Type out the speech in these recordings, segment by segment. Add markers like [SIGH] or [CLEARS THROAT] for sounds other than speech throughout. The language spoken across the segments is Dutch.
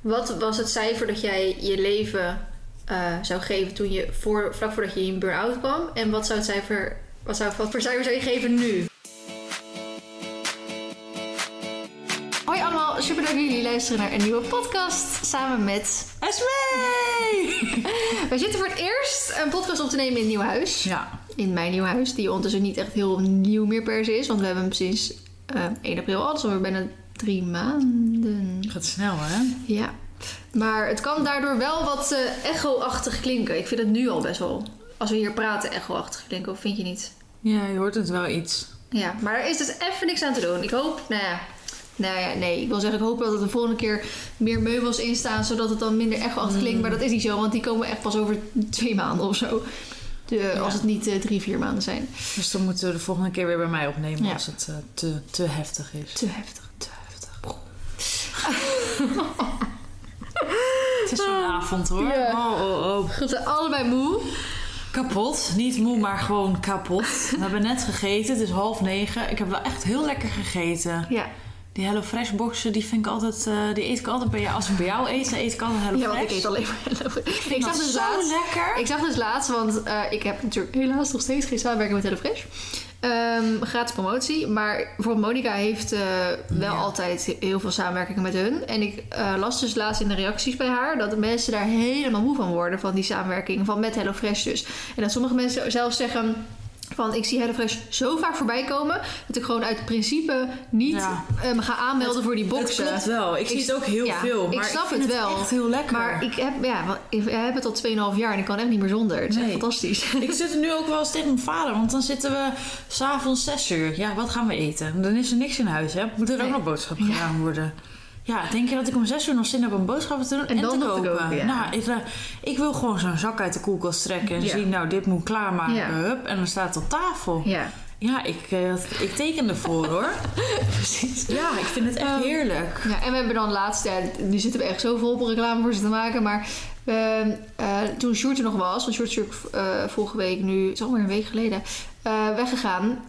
Wat was het cijfer dat jij je leven eh, zou geven toen je voor, vlak voordat je in burn-out kwam? En wat zou het cijfer, wat, zou, wat voor cijfer zou je geven nu? Hoi allemaal, super leuk dat jullie luisteren naar een nieuwe podcast samen met Esmee! [LAUGHS] Wij zitten voor het eerst een podcast op te nemen in een nieuw huis. Ja. In mijn nieuw huis, die ondertussen niet echt heel nieuw meer per se is. Want we hebben hem sinds eh 1 april al, dus alweer bijna drie maanden. Gaat snel, hè? Ja. Maar het kan daardoor wel wat eh, echo-achtig klinken. Ik vind het nu al best wel, als we hier praten, echo-achtig klinken. Of vind je niet? Ja, je hoort het wel iets. Ja, maar er is dus even niks aan te doen. Ik hoop, nou ja, nou ja, nee. Ik wil zeggen, ik hoop dat er de volgende keer meer meubels in staan, zodat het dan minder echo-achtig klinkt. Maar dat is niet zo, want die komen echt pas over twee maanden of zo. De, Ja. Als het niet eh, drie, vier maanden zijn. Dus dan moeten we de volgende keer weer bij mij opnemen Ja. als het eh, te, te heftig is. Te heftig. [LAUGHS] het is zo'n avond hoor. Ja. Oh, oh, oh. We zijn allebei moe. Kapot. Niet moe, maar gewoon kapot. We [LAUGHS] hebben net gegeten. Het is half negen. Ik heb wel echt heel lekker gegeten. Ja, Die Hello Fresh boxen, die vind ik altijd, eh, die eet ik altijd bij jou. Als ik bij jou eet, dan eet ik altijd Hello ja Fresh. want ik eet alleen maar Hello Ik zag dat dus zo laatst, lekker. Ik zag dus laatst, want eh, ik heb natuurlijk helaas nog steeds geen samenwerking met HelloFresh. Ehm gratis promotie. Maar bijvoorbeeld Monica heeft eh, wel Ja. altijd heel veel samenwerkingen met hun. En ik eh, las dus laatst in de reacties bij haar dat mensen daar helemaal moe van worden van die samenwerking van met HelloFresh dus. En dat sommige mensen zelfs zeggen van ik zie HelloFresh zo vaak voorbij komen dat ik gewoon uit principe niet Ja. eh, me ga aanmelden voor die boxen. Het klopt wel. Ik, zie het ook heel ja, veel. ik Maar snap vind het wel. echt heel lekker. Maar ik heb, ja, want ik heb het al 2,5 jaar en ik kan echt niet meer zonder. Het is echt fantastisch. [LAUGHS] Ik zit er nu ook wel eens tegen mijn vader, want dan zitten we s'avonds 6 uur. Ja, wat gaan we eten? Dan is er niks in huis, hè? Moet er ook nog boodschappen gedaan worden? Ja, denk je dat ik om 6 uur nog zin heb om boodschappen te doen en, En dan te te kopen? ja. Nou, ik, ik wil gewoon zo'n zak uit de koelkast trekken en Ja. zien, nou, dit moet klaarmaken, Ja. hup, en dan staat het op tafel. Ja, Ja, ik, eh, ik teken ervoor, hoor. [LAUGHS] precies. Ja, ik vind het echt Ehm, heerlijk. Ja, en we hebben dan laatst, ja, nu zitten we echt zo vol op reclame voor ze te maken, maar ehm, eh, toen Sjoerd er nog was, want Sjoerd is eh, vorige week nu, het is alweer een week geleden, weggegaan,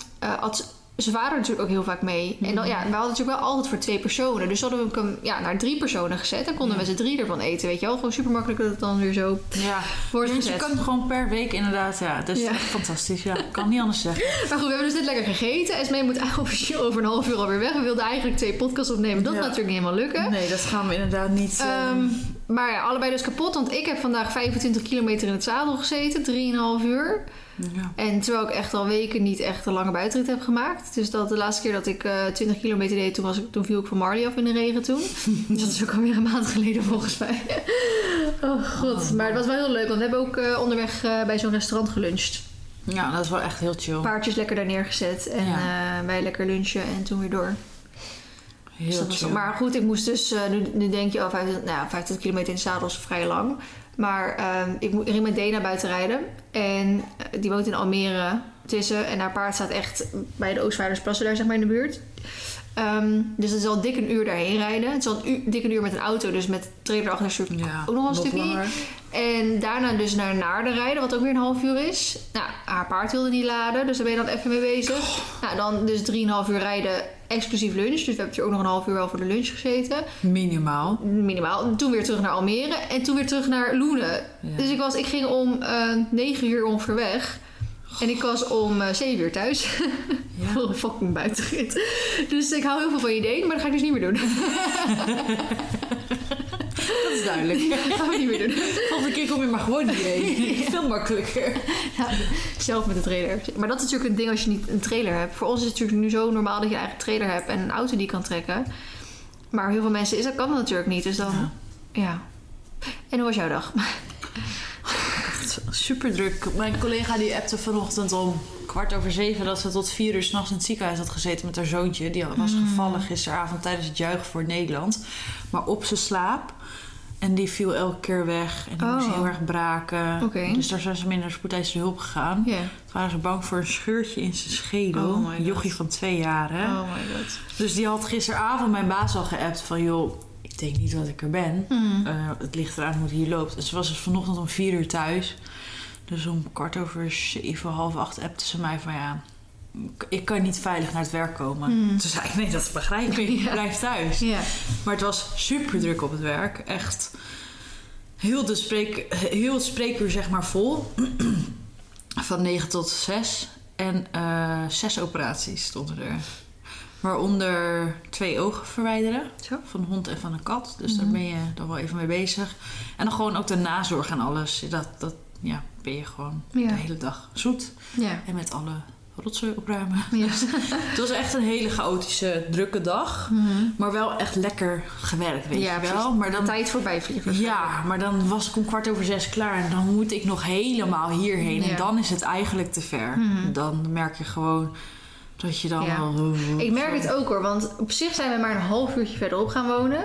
zijn vader natuurlijk ook heel vaak mee. En dan, ja, we hadden natuurlijk wel altijd voor twee personen, dus hadden we hem ja, naar drie personen gezet en konden we z'n drie ervan eten, weet je wel. Gewoon super makkelijk dat het dan weer zo Ja, wordt dus je gezet. kan gewoon per week inderdaad, ja, dat is Ja. fantastisch. Ja, kan niet anders zeggen. [LAUGHS] Maar goed, we hebben dus dit lekker gegeten. Esmee moet [LAUGHS] eigenlijk officieel over een half uur alweer weg. We wilden eigenlijk twee podcasts opnemen. Dat gaat natuurlijk niet helemaal lukken. Nee, dat gaan we inderdaad niet... eh, Ehm, maar ja, allebei dus kapot. Want ik heb vandaag 25 kilometer in het zadel gezeten. 3,5 uur. Ja. En terwijl ik echt al weken niet echt een lange buitenrit heb gemaakt. Dus dat de laatste keer dat ik eh 20 kilometer deed, toen, was ik, toen viel ik van Marley af in de regen toen. dus [LAUGHS] dat is ook alweer een maand geleden volgens mij. [LAUGHS] oh god. Maar het was wel heel leuk. Want we hebben ook eh, onderweg eh, bij zo'n restaurant geluncht. ja, dat is wel echt heel chill. Paardjes lekker daar neergezet. En Ja. wij lekker lunchen en toen weer door. Dus Heel was- chill. maar goed, ik moest dus... nu, nu denk je, oh, 25, nou, ja, 25 kilometer in de zadel is vrij lang. Maar ehm, ik, moet, ik ging met Dena buiten rijden. En eh, die woont in Almere tussen. En haar paard staat echt bij de Oostvaardersplassen daar, zeg maar, in de buurt. Ehm, dus het is al dik een uur daarheen rijden. Het is al een uur, dik een uur met een auto. Dus met trailer achter ja, ook nog een stukje. langer. En daarna dus naar Naarden rijden, wat ook weer een half uur is. Nou, haar paard wilde niet laden, dus daar ben je dan even mee bezig. Nou, dan dus 3,5 uur rijden, exclusief lunch. Dus we hebben hier ook nog een half uur wel voor de lunch gezeten. Minimaal. Minimaal. En Toen weer terug naar Almere en toen weer terug naar Loenen. Ja. Dus ik, was, ik ging om eh 9 uur ongeveer weg. En ik was om eh 7 uur thuis. Ja. [LAUGHS] Voor een fucking buitenrit. Dus ik hou heel veel van je idee, maar dat ga ik dus niet meer doen. [LAUGHS] Dat is duidelijk. [LAUGHS] Dat gaan we niet meer doen. Volgende keer kom je maar gewoon hierheen. [LAUGHS] Veel makkelijker. Ja, zelf met de trailer. Maar dat is natuurlijk een ding als je niet een trailer hebt. Voor ons is het natuurlijk nu zo normaal dat je een eigen trailer hebt en een auto die kan trekken. Maar heel veel mensen is dat kan dat natuurlijk niet. Dus dan, Ja. ja. En hoe was jouw dag? [LAUGHS] Super druk. Mijn collega die appte vanochtend om kwart over zeven... dat ze tot vier uur s'nachts in het ziekenhuis had gezeten met haar zoontje. Die was gevallen gisteravond tijdens het juichen voor Nederland. Maar op zijn slaap. En die viel elke keer weg. En die Oh. moest heel erg braken. Dus daar zijn ze mee naar spoedeisende hulp gegaan. Toen waren ze bang voor een scheurtje in zijn schedel. Oh Een jochie van twee jaar, hè? Oh my god. Dus die had gisteravond mijn baas al geappt van... joh, ik denk niet dat ik er ben. Hmm. Eh, het ligt eraan hoe het hier loopt. En ze was dus vanochtend om vier uur thuis. Dus om kwart over zeven, half acht appte ze mij van... ja, ik kan niet veilig naar het werk komen. Hmm. Toen zei ik, nee, dat begrijp ik. [LAUGHS] Ja. Blijf thuis. Ja. Maar het was super druk op het werk. Echt heel, de spreek, heel het spreekuur zeg maar vol. [CLEARS THROAT] Van 9 tot 6. En eh, zes operaties stonden er. Waaronder twee ogen verwijderen. Zo. Van een hond en van een kat. Dus Mhm. daar ben je dan wel even mee bezig. En dan gewoon ook de nazorg en alles. Dat, dat ja, ben je gewoon Ja. de hele dag zoet. Ja. En met alle rotzooi opruimen. Ja. [LAUGHS] Het was echt een hele chaotische, drukke dag. Maar wel echt lekker gewerkt, weet Ja, je precies. wel. Maar dan, Tijd voorbij vliegen. ja, maar dan was ik om kwart over zes klaar. En dan moet ik nog helemaal hierheen. Ja. En dan is het eigenlijk te ver. Mhm. Dan merk je gewoon dat je dan Ja. al... Ik merk het ook hoor, want op zich zijn we maar een half uurtje verderop gaan wonen.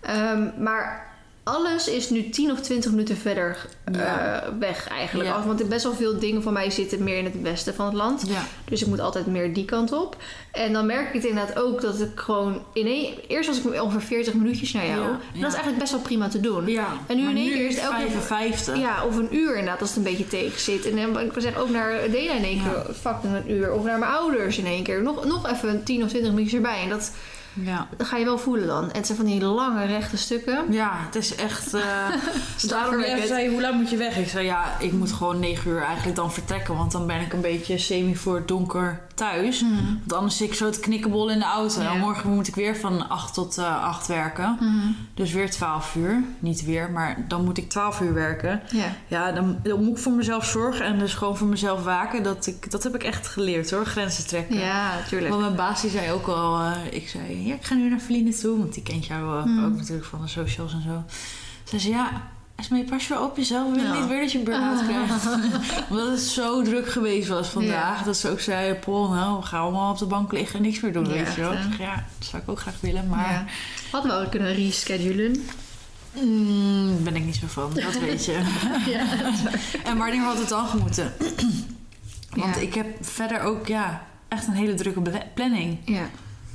Ehm, maar alles is nu 10 of 20 minuten verder eh, weg eigenlijk. Ja. Want er best wel veel dingen van mij zitten meer in het westen van het land. Ja, Dus ik moet altijd meer die kant op. En dan merk ik het inderdaad ook dat ik gewoon in één... Eerst was ik ongeveer 40 minuutjes naar jou. En dat is eigenlijk best wel prima te doen. ja. En nu Maar in één keer is het elke keer- 55. Ja, of een uur inderdaad, als het een beetje tegen zit. En dan, ik zeg ook naar Dela in één keer fucking een uur. Of naar mijn ouders in één keer. Nog, nog even 10 of 20 minuutjes erbij. En dat, Ja. dat ga je wel voelen dan. En het zijn van die lange rechte stukken. Ja, het is echt... eh [LAUGHS] Daarom Slaapverwekkend. zei, hoe laat moet je weg? Ik zei, ja, ik moet gewoon negen uur eigenlijk dan vertrekken. Want dan ben ik een beetje semi voor het donker thuis. Want anders zit ik zo te knikkenbol in de auto. Ja. En morgen moet ik weer van 8 tot eh 8 werken. Dus weer 12 uur. Niet weer, maar dan moet ik 12 uur werken. Ja. Ja, dan, dan moet ik voor mezelf zorgen en dus gewoon voor mezelf waken. Dat, ik, dat heb ik echt geleerd hoor, grenzen trekken. ja, natuurlijk. Want mijn baas die zei ook al, eh, ik zei, ja, ik ga nu naar Feline toe. Want die kent jou eh, Hmm. ook natuurlijk van de socials en zo. Ze zei, ja, Esmee, pas je wel op jezelf. We willen Ja. niet weer dat je een burn-out [LAUGHS] krijgt. Omdat het zo druk geweest was vandaag. Dat ze ook zei, Paul, nou, we gaan allemaal op de bank liggen en niks meer doen, Ja, weet je wel. hè? Ik zeg, ja, dat zou ik ook graag willen, maar. Hadden we ook kunnen reschedulen. mm, ben ik niet zo van. Dat [LAUGHS] weet je. ja, en wanneer had het dan gemoeten? Want ik heb verder ook, ja, echt een hele drukke planning. ja,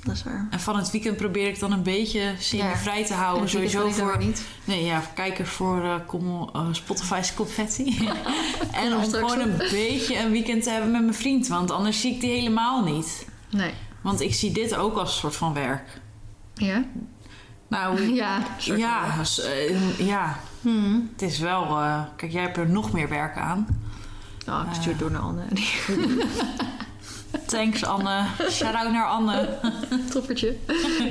dat is waar. En van het weekend probeer ik dan een beetje semi-vrij te En houden. weekend Sowieso voor, niet. nee, ja, kijkers voor eh, kom, eh, Spotify's confetti. [LAUGHS] en om gewoon een beetje een weekend te hebben met mijn vriend. Want anders zie ik die helemaal niet. Nee. Want ik zie dit ook als een soort van werk. Ja? Nou, [LAUGHS] Ja. ja, als, eh, ja, Hmm. het is wel... kijk, jij hebt er nog meer werk aan. Oh, ik stuur door naar Anne. [LAUGHS] Thanks Anne. Shout-out naar Anne. [LAUGHS] Toppertje.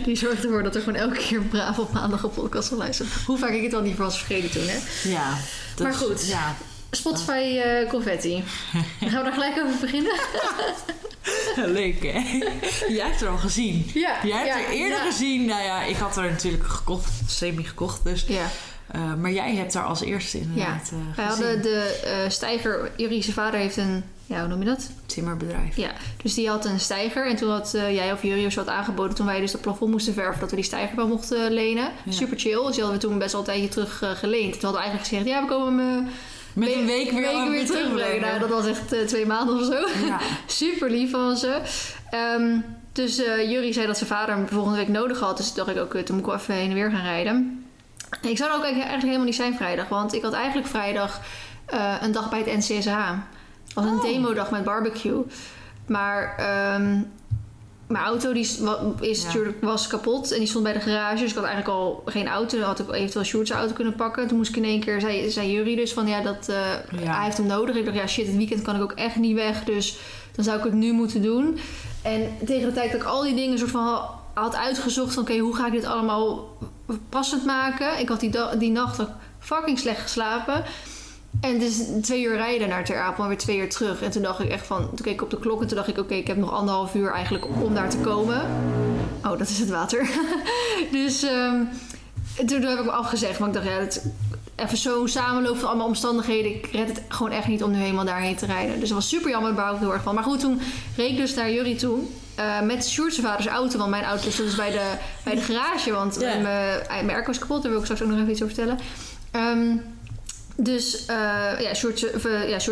Die zorgt ervoor dat er gewoon elke keer braaf op maandag een podcast zal luisteren. Hoe vaak ik het al niet was vergeten toen, hè? Ja. Maar goed. Ja. Spotify eh, confetti. [LAUGHS] Gaan we daar gelijk over beginnen? [LAUGHS] Leuk, hè? Jij hebt er al gezien. Ja. Jij hebt ja, er eerder ja. gezien. Nou ja, ik had er natuurlijk gekocht, semi gekocht. Dus, Ja. Eh, maar jij hebt er als eerste inderdaad eh Wij hadden de eh stijger... Jurie, vader heeft een... Ja, hoe noem je dat? timmerbedrijf. Ja, dus die had een stijger. En toen had jij of zo had aangeboden... toen wij dus het plafond moesten verven... dat we die stijger wel mochten lenen. Ja. Super chill. Dus die hadden we toen best wel een tijdje terug geleend. Toen hadden we eigenlijk gezegd... ja, we komen eh, Met een week weer, weken weer terugbrengen. Nou, dat was echt twee maanden of zo. Ja. [LAUGHS] Super lief van ze. Ehm, dus Jurie zei dat zijn vader hem volgende week nodig had. Dus toen dacht ik ook, toen moet ik wel even heen en weer gaan rijden. Ik zou er ook eigenlijk helemaal niet zijn vrijdag. Want ik had eigenlijk vrijdag eh, een dag bij het NCSH. Was een Oh. demodag met barbecue. Maar ehm, mijn auto die is, Ja. natuurlijk, was kapot. En die stond bij de garage. Dus ik had eigenlijk al geen auto. Dan had ik eventueel Sjoerd's auto kunnen pakken. Toen moest ik in één keer, zei, zei Jurie dus van ja, dat, eh, Ja. hij heeft hem nodig. Ik dacht ja shit, het weekend kan ik ook echt niet weg. Dus dan zou ik het nu moeten doen. En tegen de tijd dat ik al die dingen soort van had uitgezocht van oké, hoe ga ik dit allemaal passend maken. Ik had die, die nacht ook fucking slecht geslapen. En is twee uur rijden naar Ter Apel en weer twee uur terug. En toen dacht ik echt van, toen keek ik op de klok en toen dacht ik oké, ik heb nog anderhalf uur eigenlijk om daar te komen. Oh, dat is het water. [LAUGHS] dus ehm, toen heb ik me afgezegd, maar ik dacht ja, het, even zo samenloop van allemaal omstandigheden. Ik red het gewoon echt niet om nu helemaal daarheen te rijden. Dus dat was super jammer, daar ik heel erg van. Maar goed, toen reed ik dus naar Jurie toe. Eh, met Sjoerd's vaders auto, want mijn auto stond dus bij de, bij de garage. Want Ja. mijn, mijn airco was kapot, daar wil ik straks ook nog even iets over vertellen. Ehm, dus eh ja, eh, ja, Sjoerd's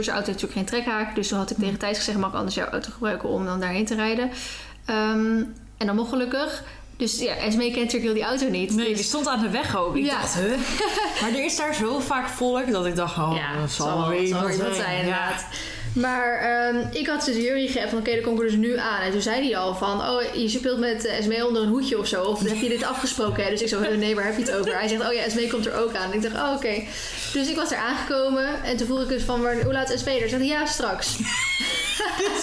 auto heeft natuurlijk geen trekhaak. Dus toen had ik tegen Thijs gezegd, mag ik anders jouw auto gebruiken om dan daarheen te rijden. Ehm, en dan mocht gelukkig. Dus ja, Esmee kent natuurlijk heel die auto niet. Nee, Dus- die stond aan de weg ook. Ik Ja. dacht, huh? [LAUGHS] Maar er is daar zo vaak volk dat ik dacht, oh, ja, dat zal wel weer iemand zijn, Ja. Maar ehm, ik had dus Jury geappt van oké, dan kom ik er dus nu aan. En toen zei hij al van, oh, je speelt met uh, Esmee onder een hoedje of zo. Of heb je dit [LAUGHS] afgesproken? Hè? Dus ik zo, nee, waar heb je het over? Hij zegt, oh ja, Esmee komt er ook aan. En ik dacht, oh oké. Dus ik was er aangekomen. En toen vroeg ik dus van, waar, hoe laat Esmee er? Ze zei, ja, straks. [LAUGHS]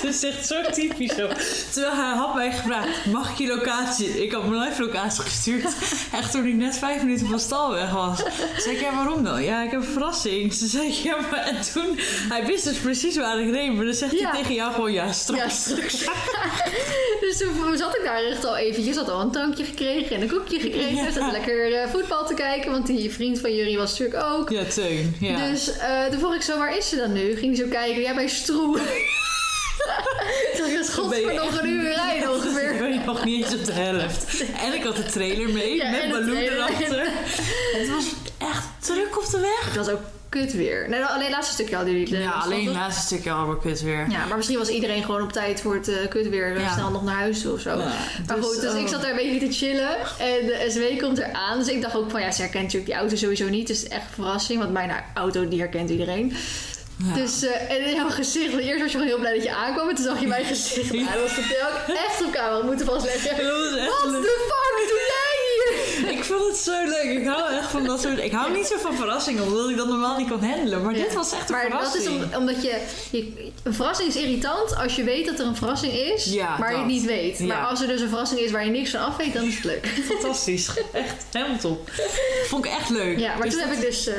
Dit is echt zo typisch zo. Terwijl hij had mij gevraagd, mag ik je locatie? Ik had mijn live locatie gestuurd. Echt toen ik net vijf minuten van stal weg was. Zei ik, ja, waarom dan? Ja, ik heb een verrassing. Ze zei, ja, maar en toen... Hij wist dus precies waar ik reed. Maar dan zegt Ja. hij tegen jou gewoon, ja, straks. Ja, straks. [LAUGHS] dus toen zat ik daar echt al eventjes. Had al een drankje gekregen en een koekje gekregen. Ja. Zat lekker eh, voetbal te kijken. Want die vriend van Jury was natuurlijk ook. Ja, Teun. Ja. Dus eh, toen vroeg ik zo, waar is ze dan nu? Ging hij zo kijken, ja, bij Stroe. [LAUGHS] Toen dacht ik, je voor nog een uur rijden Ik ongeveer. [LAUGHS] ben nog niet eens op de helft. En ik had de trailer mee, Ja, met Baloo erachter. Het was druk op de weg. Het was ook kut weer. Nee, alleen het laatste stukje hadden jullie. Ja, alleen het laatste stukje al weer kut weer. Ja, maar misschien was iedereen gewoon op tijd voor het eh kut weer. Ja. Snel nog naar huis of zo. Ja, maar dus, goed, dus ik oh. zat daar een beetje te chillen. En de SW komt eraan. Dus ik dacht ook van ja, ze herkent natuurlijk die auto sowieso niet. Dus echt een verrassing. Want mijn auto die herkent iedereen. Ja. Dus eh, en in jouw gezicht, want eerst was je gewoon heel blij dat je aankwam. En toen zag je mijn [LAUGHS] gezicht. Ja, dat was ik echt op camera moeten vastleggen. Dat What leuk. the fuck doe jij hier? Ik vond het zo leuk. Ik hou echt van dat soort... Ik hou niet zo van verrassingen, omdat ik dat normaal niet kan handelen. Maar dit was echt een maar dat is verrassing. om- omdat je, je... Een verrassing is irritant als je weet dat er een verrassing is, Ja, maar je het niet weet. Ja. Maar als er dus een verrassing is waar je niks van af weet, dan is het leuk. Fantastisch. [LAUGHS] Echt helemaal top. Vond ik echt leuk. Ja, maar Dus toen dat- heb ik dus eh,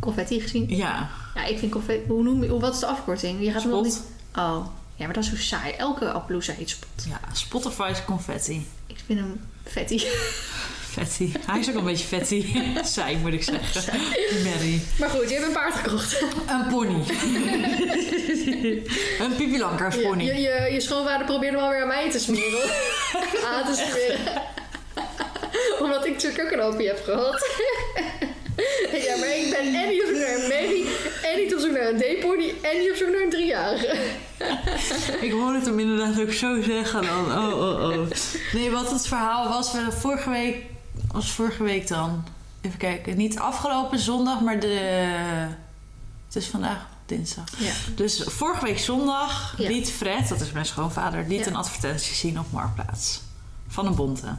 confetti gezien. Ja, Ja, ik vind confetti... Hoe noem je... Hoe, wat is de afkorting? Je gaat Spot. niet... Oh. Ja, maar dat is zo saai. Elke Appaloosa heet spot. ja, Spotify's confetti. Ik vind hem vetti. [LAUGHS] Hij is ook een beetje vetti. [LAUGHS] Zij, moet ik zeggen. Mary. Maar goed, je hebt een paard gekocht. Een pony. [LAUGHS] een Pipi pony. je, je, je schoonvader probeerde hem alweer aan mij te smeren. [LAUGHS] aan te smeren. Omdat ik natuurlijk ook een opie heb gehad. ja, maar ik ben en niet op zoek naar een Mary, en niet op zoek naar een D-pony, en niet op zoek naar een driejarige. Ik hoorde het hem inderdaad ook zo zeggen dan. Oh, oh, oh. Nee, wat het verhaal was, we vorige week... Was vorige week dan? Even kijken. Niet afgelopen zondag, maar de... Het is vandaag dinsdag. Ja. Dus vorige week zondag Ja. liet Fred, dat is mijn schoonvader, liet Ja. een advertentie zien op Marktplaats. Van een bonte.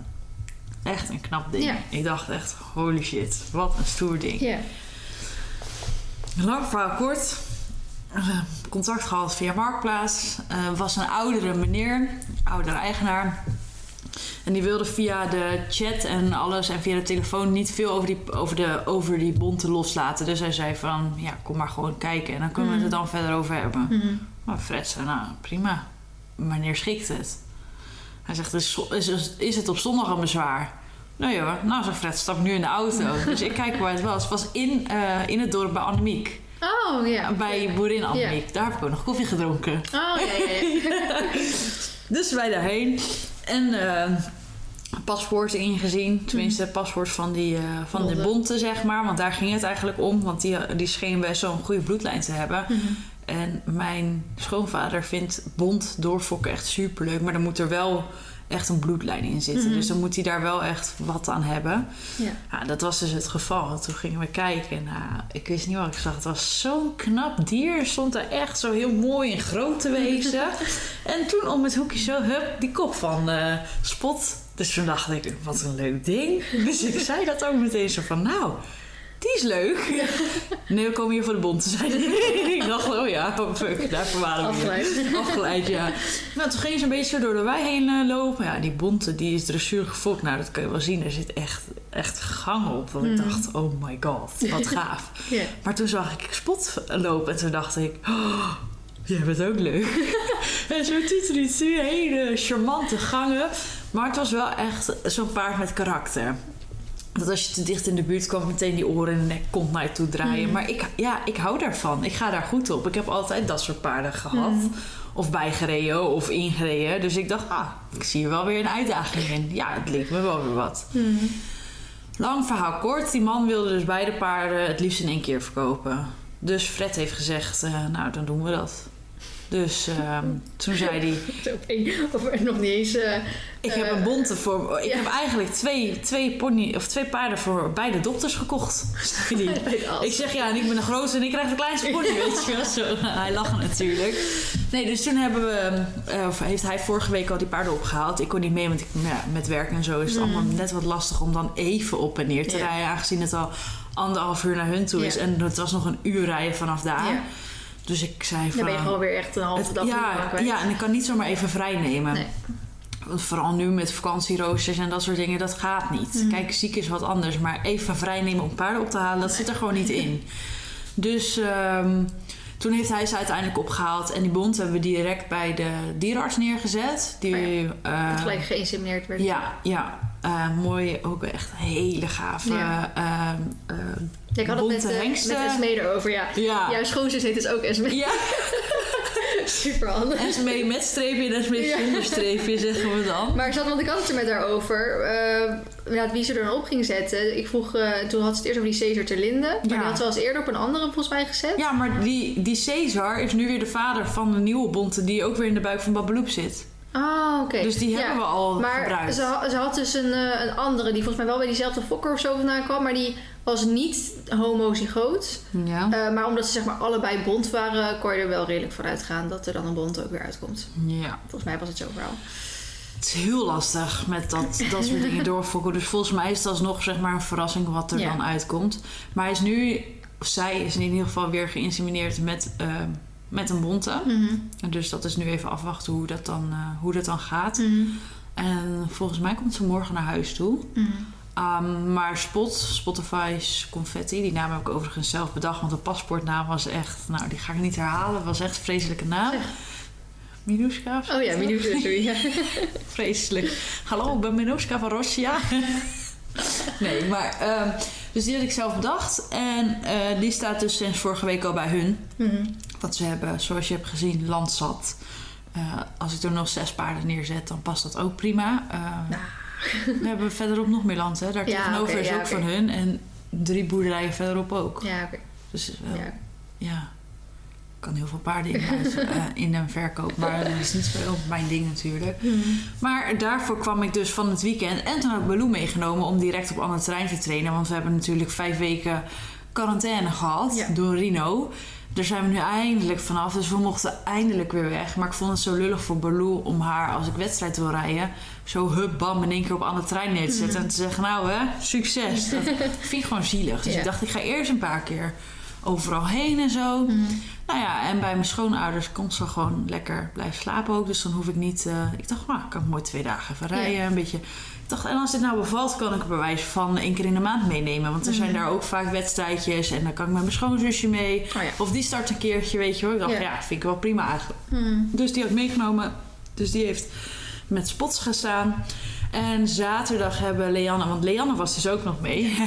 Echt een knap ding. Ja. Ik dacht echt, holy shit, wat een stoer ding. Ja. Lang verhaal kort. Eh, contact gehad via Marktplaats. Eh, was een oudere meneer, oudere eigenaar. En die wilde via de chat en alles en via de telefoon niet veel over die, over de, over die bonten loslaten. Dus hij zei van, ja, kom maar gewoon kijken en dan kunnen we het er dan verder over hebben. Mhm. Maar Fred zei, nou, prima. Wanneer schikt het? Hij zegt, is, is, is het op zondag al bezwaar? Nou ja, nou zegt Fred, stap nu in de auto. [LAUGHS] dus ik kijk waar het was. Het was in, eh, in het dorp bij Annemiek. Oh, ja. Bij boerin Annemiek. Daar heb ik ook nog koffie gedronken. Oh, ja, ja, ja. [LAUGHS] [LAUGHS] Dus wij daarheen. En eh paspoort ingezien. Tenminste, het paspoort van, die, eh, van de Bonte. zeg maar. Want daar ging het eigenlijk om. Want die, die scheen best zo'n goede bloedlijn te hebben. Mhm. En mijn schoonvader vindt bont doorfokken echt superleuk. Maar dan moet er wel echt een bloedlijn in zitten. Mhm. Dus dan moet hij daar wel echt wat aan hebben. Ja. Ja, dat was dus het geval. En Toen gingen we kijken. En ik wist niet wat ik zag. Het was zo'n knap dier. Stond er echt zo heel mooi en groot te wezen. [LAUGHS] en toen om het hoekje zo, hup, die kop van eh, Spot. Dus toen dacht ik, wat een leuk ding. Dus ik zei dat ook meteen zo van, nou, die is leuk. Nee, we komen hier voor de bond te zijn. ik dacht, oh ja, oh fuck, daarvoor waren we. Afgeleid. Afgeleid, ja. Nou, toen ging ze een beetje door de wei heen eh, lopen. Ja, die bonte, die is dressuur gefokt. Nou, dat kun je wel zien. Er zit echt, echt gang op. Dat ik Mhm. dacht, oh my god, wat [LAUGHS] gaaf. Maar toen zag ik Spot lopen. En toen dacht ik, oh, jij bent ook leuk. [LAUGHS] en zo tutelietu, hele charmante gangen. Maar het was wel echt zo'n paard met karakter. Dat als je te dicht in de buurt kwam, meteen die oren en de nek komt naar je toe draaien. Mhm. Maar ik, ja, ik hou daarvan. Ik ga daar goed op. Ik heb altijd dat soort paarden gehad. Mhm. Of bijgereden of ingereden. Dus ik dacht, ah, ik zie er wel weer een uitdaging in. Ja, het leek me wel weer wat. Mhm. Lang verhaal kort. Die man wilde dus beide paarden het liefst in één keer verkopen. Dus Fred heeft gezegd, eh, nou, dan doen we dat. Dus ehm, toen zei hij... [LAUGHS] Of nog niet eens... eh, Ik heb een bonte voor... Ik ja. heb eigenlijk twee, twee, pony, of twee paarden voor beide dokters gekocht. die. [LAUGHS] Ik zeg ja, en ik ben de grootste en ik krijg de kleinste pony, [LAUGHS] weet je wel. Zo, hij lacht natuurlijk. Nee, dus toen hebben we, eh, of heeft hij vorige week al die paarden opgehaald. Ik kon niet mee, want ik, ja, met werk en zo is het allemaal net wat lastig om dan even op en neer te Mm. Ja. rijden. Aangezien het al anderhalf uur naar hun toe is. En het was nog een uur rijden vanaf daar. Ja. Dus ik zei van... Dan ben je gewoon weer echt een halve dag ja, ja, en ik kan niet zomaar even vrij nemen. Nee. Want Vooral nu met vakantieroosters en dat soort dingen, dat gaat niet. Mhm. Kijk, ziek is wat anders. Maar even vrij nemen om paarden op te halen, dat zit er gewoon niet in. [LAUGHS] Dus ehm, toen heeft hij ze uiteindelijk opgehaald. En die bond hebben we direct bij de dierenarts neergezet. Die, Oh eh, Dat gelijk geïnsemineerd werd. ja, ja. Eh, mooi, ook echt hele gave. Ja. eh, Ja, ik had het met, eh, met Esmee erover, ja. ja. Jouw schoonzus heet dus ook Esmee. ja. [LAUGHS] Super handig. En mee met streepje en Ja. zonder streepje, zeggen we dan. Maar zat, want ik had het er met haar over. eh, ja, wie ze er dan op ging zetten. Ik vroeg, eh, toen had ze het eerst over die Caesar ter Linde. Maar die had ze al eens eerder op een andere volgens mij gezet. Ja, maar die, die Caesar is nu weer de vader van de nieuwe bonte die ook weer in de buik van Babeloep zit. Ah, oké. Dus die Ja. hebben we al Maar gebruikt. ze, ha- ze had dus een, eh, een andere die volgens mij wel bij diezelfde fokker of zo vandaan kwam. Maar die was niet homozygoot. Ja. Eh, maar omdat ze zeg maar allebei bond waren, kon je er wel redelijk van uitgaan dat er dan een bond ook weer uitkomt. ja. Volgens mij was het zo vooral. Het is heel lastig met dat, dat soort dingen [LAUGHS] doorfokken. Dus volgens mij is het alsnog zeg maar een verrassing wat er Ja. dan uitkomt. Maar hij is nu, of zij is in ieder geval weer geïnsemineerd met, eh, met een bonte. Mhm. En Dus dat is nu even afwachten hoe dat dan, eh, hoe dat dan gaat. Mhm. En volgens mij komt ze morgen naar huis toe. Mhm. Um, maar Spot, Spotify's Confetti, die naam heb ik overigens zelf bedacht. Want de paspoortnaam was echt, nou die ga ik niet herhalen. was echt een vreselijke naam. Zeg. Minuska? Oh ja, Minuut sorry. Ja. [LAUGHS] Vreselijk. Hallo, ik ben Minuska van Rossia. [LAUGHS] nee, maar... ehm, dus die had ik zelf bedacht. En eh, die staat dus sinds vorige week al bij hun. Mhm. Want ze hebben, zoals je hebt gezien, landzat. Eh als ik er nog zes paarden neerzet, dan past dat ook prima. Nou. We [LAUGHS] hebben verderop nog meer land, hè? Daar Ja, tegenover oké, is ja, ook van hun. En drie boerderijen verderop ook. Ja, oké. Dus is wel, ja. Ja. Ik kan heel veel paarden in, huis, [LAUGHS] eh, in en verkoop. Maar dat is niet zo mijn ding natuurlijk. Mhm. Maar daarvoor kwam ik dus van het weekend. En toen had ik Baloo meegenomen om direct op ander terrein te trainen. Want we hebben natuurlijk vijf weken quarantaine gehad Ja. door Rino. Daar zijn we nu eindelijk vanaf. Dus we mochten eindelijk weer weg. Maar ik vond het zo lullig voor Baloo om haar, als ik wedstrijd wil rijden... zo hup bam in één keer op ander trein neer te zetten. Mhm. En te zeggen, nou hè, succes. [LAUGHS] Dat vind ik gewoon zielig. Dus Ja. ik dacht, ik ga eerst een paar keer overal heen en zo. Mhm. Nou ja, en bij mijn schoonouders kon ze gewoon lekker blijven slapen ook. Dus dan hoef ik niet... eh, ik dacht, nou, ik kan mooi twee dagen even rijden. Een beetje... Ik dacht, en als dit nou bevalt, kan ik wijze van één keer in de maand meenemen. Want er zijn Mhm. daar ook vaak wedstrijdjes. En dan kan ik met mijn schoonzusje mee. Oh ja. Of die start een keertje, weet je hoor. Ik dacht, Ja. ja, vind ik wel prima eigenlijk. Mhm. Dus die had ik meegenomen. Dus die heeft met spots gestaan. En zaterdag hebben Leanne... Want Leanne was dus ook nog mee.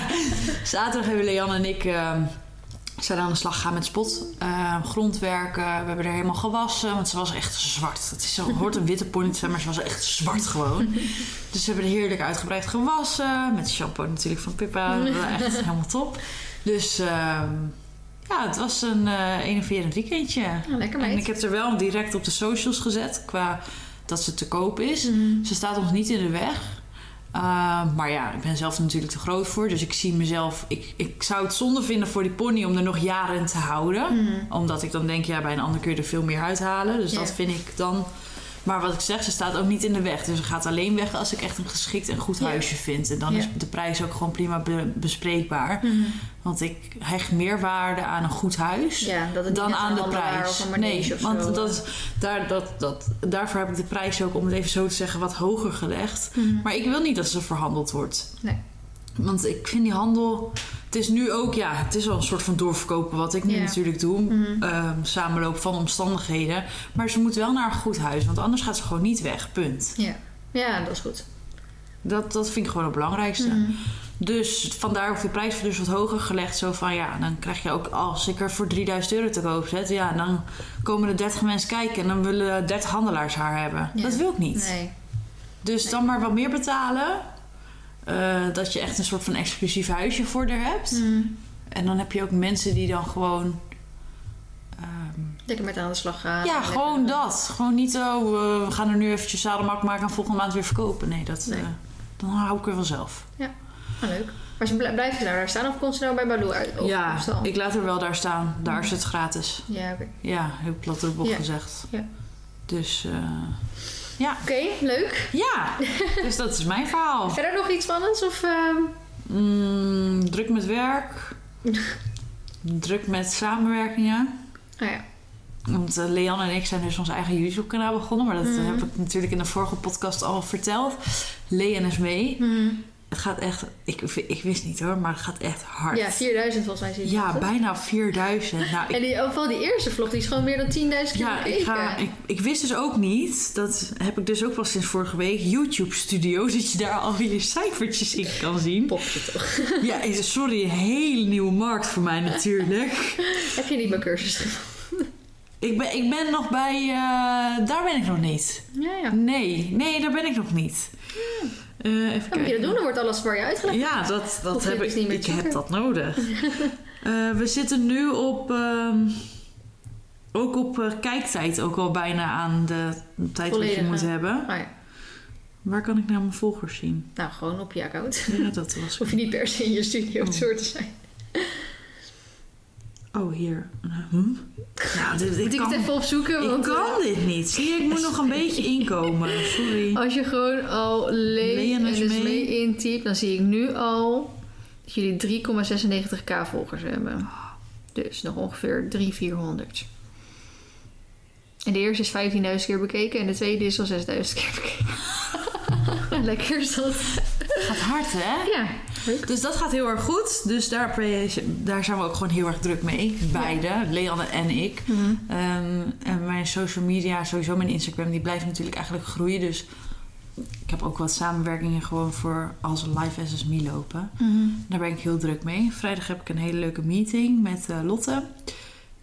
[LAUGHS] zaterdag hebben Leanne en ik... ehm, zijn aan de slag gegaan met spot. eh, grondwerken. We hebben er helemaal gewassen. Want ze was echt zwart. Het is zo, hoort een witte pony te zijn, maar ze was echt zwart gewoon. [LAUGHS] Dus ze hebben er heerlijk uitgebreid gewassen. Met shampoo natuurlijk van Pippa. [LAUGHS] Echt helemaal top. Dus ehm, ja, het was een eh enerverend weekendje. Ja, lekker En meid. ik heb er wel direct op de socials gezet. Qua dat ze te koop is. Mhm. Ze staat ons niet in de weg. Uh, maar ja, ik ben zelf natuurlijk te groot voor. Dus ik zie mezelf... Ik, ik zou het zonde vinden voor die pony om er nog jaren te houden. Mhm. Omdat ik dan denk, ja, bij een ander kun je er veel meer uithalen. Dus Ja. dat vind ik dan... Maar wat ik zeg, ze staat ook niet in de weg. Dus ze gaat alleen weg als ik echt een geschikt en goed Ja. huisje vind. En dan Ja. is de prijs ook gewoon prima be- bespreekbaar. Mhm. Want ik hecht meer waarde aan een goed huis Ja, dan aan de prijs. Nee, want zo. dat, daar, dat, dat, daarvoor heb ik de prijs ook, om het even zo te zeggen, wat hoger gelegd. Mhm. Maar ik wil niet dat ze verhandeld wordt. Nee. Want ik vind die handel... Het is nu ook, ja, het is wel een soort van doorverkopen wat ik nu Ja. natuurlijk doe. Ehm, samenloop van omstandigheden. Maar ze moet wel naar een goed huis, want anders gaat ze gewoon niet weg. Punt. Ja. ja, dat is goed. Dat, dat vind ik gewoon het belangrijkste. Mhm. Dus vandaar ook de prijs dus wat hoger gelegd. Zo van ja, dan krijg je ook als ik er voor 3000 euro te koop zet. Ja, dan komen er 30 mensen kijken en dan willen 30 handelaars haar hebben. Ja. Dat wil ik niet. Nee. Dus Nee. dan maar wat meer betalen. Eh, dat je echt een soort van exclusief huisje voor haar hebt. Mhm. En dan heb je ook mensen die dan gewoon ehm, Lekker met aan de slag gaan. ja, Lekker- gewoon dat. Gewoon niet, oh, we gaan er nu eventjes zadelmak maken en volgende maand weer verkopen. Nee, dat, Nee. eh, dan hou ik er wel zelf. Ah, leuk. Maar ze blij- blijven ze nou daar staan of komt ze nou bij Baloo uit? op- ja, op ik laat er wel daar staan. Daar is het gratis. Ja, oké. Ja, heel plat Ja. gezegd. Ja. Dus eh, Oké, leuk. ja, dus dat is mijn verhaal. [LAUGHS] Verder nog iets spannends? Of, ehm, Mm, druk met werk. [LAUGHS] druk met samenwerkingen. Ah ja. Want eh, Leanne en ik zijn dus ons eigen YouTube-kanaal begonnen. Maar dat Mhm. heb ik natuurlijk in de vorige podcast al verteld. Leanne is mee. Het gaat echt... Ik, ik wist niet hoor, maar het gaat echt hard. Ja, 4000 volgens mij zie je Ja, dat, bijna 4000. Nou, ik, En die, vooral die eerste vlog, die is gewoon meer dan 10.000 keer ja, ik, ga, ik, ik wist dus ook niet, dat heb ik dus ook wel sinds vorige week, YouTube Studio, [LAUGHS] dat je daar al je cijfertjes in kan zien. Popje toch. [LAUGHS] Ja, sorry, een hele nieuwe markt voor mij natuurlijk. [LAUGHS] Heb je niet mijn cursus? Ik ben, ik ben nog bij, eh, daar ben ik nog niet. Ja, ja. Nee, nee, daar ben ik nog niet. Eh, even moet je dat doen, dan wordt alles voor je uitgelegd. Ja, dat, dat heb dus ik. niet meer Ik heb dat nodig. [LAUGHS] Eh, we zitten nu op. ehm, ook op eh, kijktijd, ook al bijna aan de tijd wat je moet hebben. Ah, ja. Waar kan ik nou mijn volgers zien? Nou, gewoon op je account. Ja, dat was. [LAUGHS] Hoef je niet per se in je studio Oh. soort te zijn. Oh, hier. Hm? Nou, dit, Moet ik kan, het even opzoeken? ik kan dit niet. Zie ik moet nog een [LAUGHS] beetje inkomen. Sorry. als je gewoon al Lee en dus mee. intypt, dan zie ik nu al dat jullie 3,96k volgers hebben. Dus nog ongeveer 300, 400. En de eerste is 15.000 keer bekeken en de tweede is al 6.000 keer bekeken. [LAUGHS] Lekker is dat. Gaat hard, hè? Ja, leuk. Dus dat gaat heel erg goed. Dus daar, daar zijn we ook gewoon heel erg druk mee. Beide, Leanne en ik. Mhm. Ehm, en mijn social media, sowieso mijn Instagram, die blijft natuurlijk eigenlijk groeien. Dus ik heb ook wat samenwerkingen gewoon voor als Live as Me lopen. Daar ben ik heel druk mee. Vrijdag heb ik een hele leuke meeting met eh, Lotte.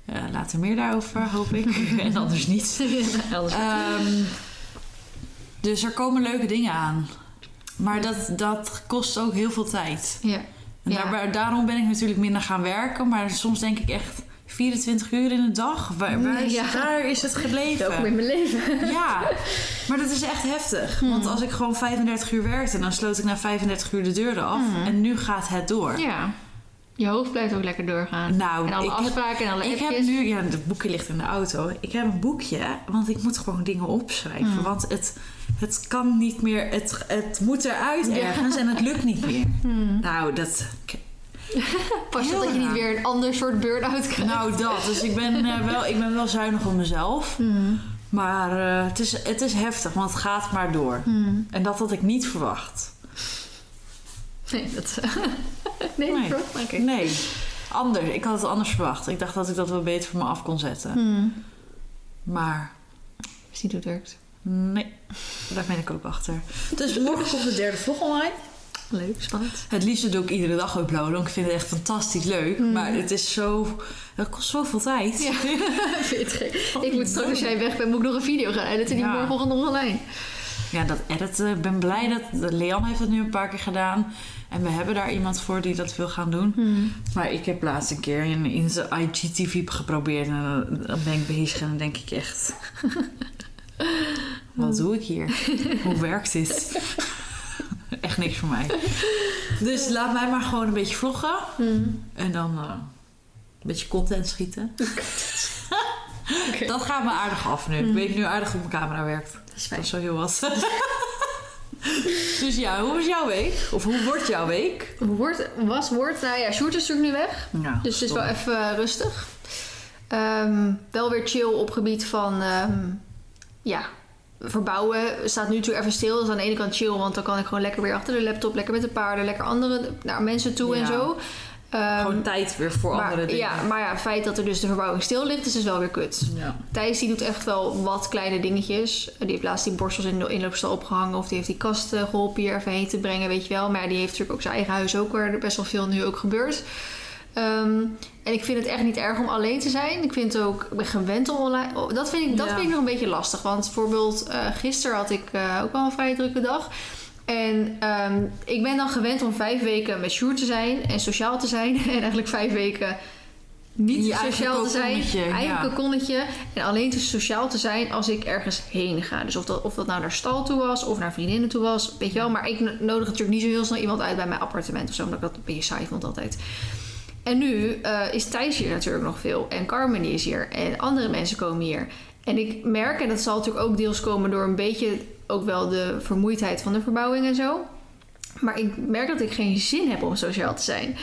Eh, later meer daarover, hoop ik. [LAUGHS] [LAUGHS] en anders niet. Ja. Ehm, dus er komen leuke dingen aan. Maar dat, dat kost ook heel veel tijd. ja. En Ja. daar- daarom ben ik natuurlijk minder gaan werken. Maar soms denk ik echt 24 uur in de dag. Waar, waar is, Ja. Daar is het gebleven. Welkom in mijn leven. Ja, maar dat is echt heftig. Hmm. Want als ik gewoon 35 uur werkte, dan sloot ik na 35 uur de deuren af. Mhm. En nu gaat het door. Ja. Je hoofd blijft ook lekker doorgaan. Nou, en alle ik heb, afspraken en alle ik heb nu, ja, het boekje ligt in de auto. Ik heb een boekje, want ik moet gewoon dingen opschrijven. Mhm. Want het, het kan niet meer, het, het moet eruit ergens en het lukt niet meer. [LAUGHS] Hmm. Nou, dat, [LAUGHS] Pas op dat je niet weer een ander soort burn-out krijgt. nou dat. Dus ik ben, eh, wel, ik ben wel zuinig op mezelf. Hmm. Maar eh, het, is, het is heftig, want het gaat maar door. Hmm. En dat had ik niet verwacht. Nee, dat... [LAUGHS] nee, Nee. niet verwacht? Oké. Nee, anders. Ik had het anders verwacht. Ik dacht dat ik dat wel beter voor me af kon zetten. Hmm. Maar niet hoe het werkt. Nee, daar ben ik ook achter. Dus morgen komt de derde vlog online. Leuk, spannend. Het liefste doe ik iedere dag uploaden, want ik vind het echt fantastisch leuk. Mm. Maar het is zo... Het kost zoveel tijd. Ja, [LAUGHS] vind gek? Ik moet straks als jij weg bent, moet ik nog een video gaan editen. Die Ja. morgen nog online. Ja, dat editen. Ik ben blij dat... Leon heeft dat nu een paar keer gedaan. En we hebben daar iemand voor die dat wil gaan doen. Hmm. Maar ik heb laatst een keer in, in zijn IGTV geprobeerd. En dan- dan ben ik bezig en dan denk ik echt... [LAUGHS] Wat doe ik hier? [LAUGHS] Hoe werkt dit? Echt niks voor mij. Dus laat mij maar gewoon een beetje vloggen. Hmm. En dan eh, een beetje content schieten. [LAUGHS] Dat gaat me aardig af nu. Ik Mhm. weet nu aardig hoe mijn camera werkt. Dat is Dat fijn. is zo heel wat. [LAUGHS] dus ja, hoe was jouw week? Of hoe wordt jouw week? Wordt, was, wordt... Nou ja, Sjoerd is natuurlijk nu weg. Ja, Dus het is wel even eh, rustig. Ehm, wel weer chill op gebied van... ehm, ja, verbouwen. Staat nu natuurlijk even stil. Dat is aan de ene kant chill, want dan kan ik gewoon lekker weer achter de laptop... lekker met de paarden, lekker andere naar mensen toe en zo. Ehm, Gewoon tijd weer voor maar, andere dingen. Ja, maar ja, het feit dat er dus de verbouwing stil ligt, is dus wel weer kut. Ja. Thijs die doet echt wel wat kleine dingetjes. Die heeft laatst die borstels in de inloopstal opgehangen. Of die heeft die kast eh, geholpen hier even heen te brengen, weet je wel. Maar ja, die heeft natuurlijk ook zijn eigen huis ook, waar er best wel veel nu ook gebeurt. Ehm, en ik vind het echt niet erg om alleen te zijn. Ik vind het ook, ik ben gewend om online. oh, Dat vind ik, dat Ja. vind ik nog een beetje lastig. Want bijvoorbeeld uh, gisteren had ik uh, ook wel een vrij drukke dag. En um, ik ben dan gewend om vijf weken met Sjoerd te zijn en sociaal te zijn. [LAUGHS] En eigenlijk vijf weken niet Je sociaal te zijn. kokonnetje, Eigen ja. kokonnetje. En alleen te sociaal te zijn als ik ergens heen ga. Dus of dat, of dat nou naar stal toe was of naar vriendinnen toe was. Weet je wel. Maar ik nodig natuurlijk niet zo heel snel iemand uit bij mijn appartement of zo. Omdat ik dat een beetje saai vond altijd. En nu eh, is Thijs hier natuurlijk nog veel. En Carmen is hier. En andere mensen komen hier. En ik merk, en dat zal natuurlijk ook deels komen door een beetje ook wel de vermoeidheid van de verbouwing en zo. Maar ik merk dat ik geen zin heb om sociaal te zijn.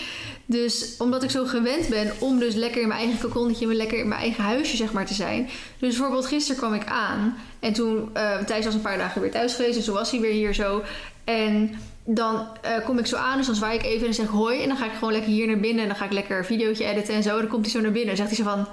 Dus omdat ik zo gewend ben om dus lekker in mijn eigen kokonnetje, lekker in mijn eigen huisje zeg maar te zijn. Dus bijvoorbeeld gisteren kwam ik aan en toen, eh Thijs was een paar dagen weer thuis geweest en toen was hij weer hier zo. En dan eh, kom ik zo aan, dus dan zwaai ik even en zeg hoi. En dan ga ik gewoon lekker hier naar binnen en dan ga ik lekker een videootje editen en zo. Dan komt hij zo naar binnen en zegt hij zo van...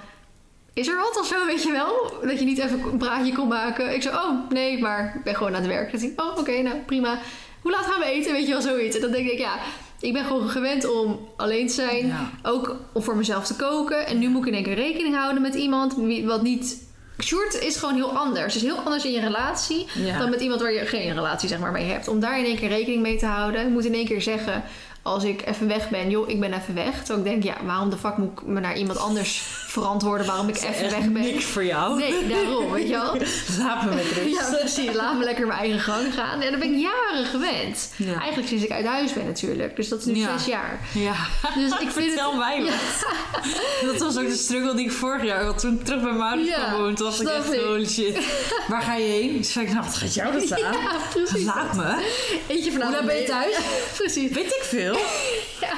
Is er wat of zo, weet je wel? Dat je niet even een praatje kon maken. Ik zo, oh, nee, maar ik ben gewoon aan het werk. Dan ik, oh, oké, nou, prima. Hoe laat gaan we eten? Weet je wel, zoiets. En dan denk ik, ja, ik ben gewoon gewend om alleen te zijn. Ja. Ook om voor mezelf te koken. En nu moet ik in één keer rekening houden met iemand wat niet... Sjoerd is gewoon heel anders. Het is heel anders in je relatie Ja. dan met iemand waar je geen relatie zeg maar, mee hebt. Om daar in één keer rekening mee te houden. Ik moet in één keer zeggen, als ik even weg ben, joh, ik ben even weg. Terwijl ik denk, ja, waarom de fuck moet ik me naar iemand anders verantwoorden waarom ik even weg ben? Niks voor jou. Nee, daarom, weet je wel. [LAUGHS] Laat me met rust. Ja, precies. Laat me lekker mijn eigen gang gaan. En dat ben ik jaren gewend. Ja. Eigenlijk sinds ik uit huis ben natuurlijk. Dus dat is nu Ja. zes jaar. Ja. Dus ik vind Vertel het... mij Ja. wat. Dat was ook de struggle die ik vorig jaar had. Toen ik terug bij mijn ouders Ja. Toen dacht ik echt, ik. holy shit. Waar ga je heen? Toen zei ik, nou, wat gaat jou dat [LAUGHS] aan? Ja, precies. Laat me. Eentje vanavond. Hoe ben je thuis? [LAUGHS] precies. Weet ik veel. [LAUGHS] Ja,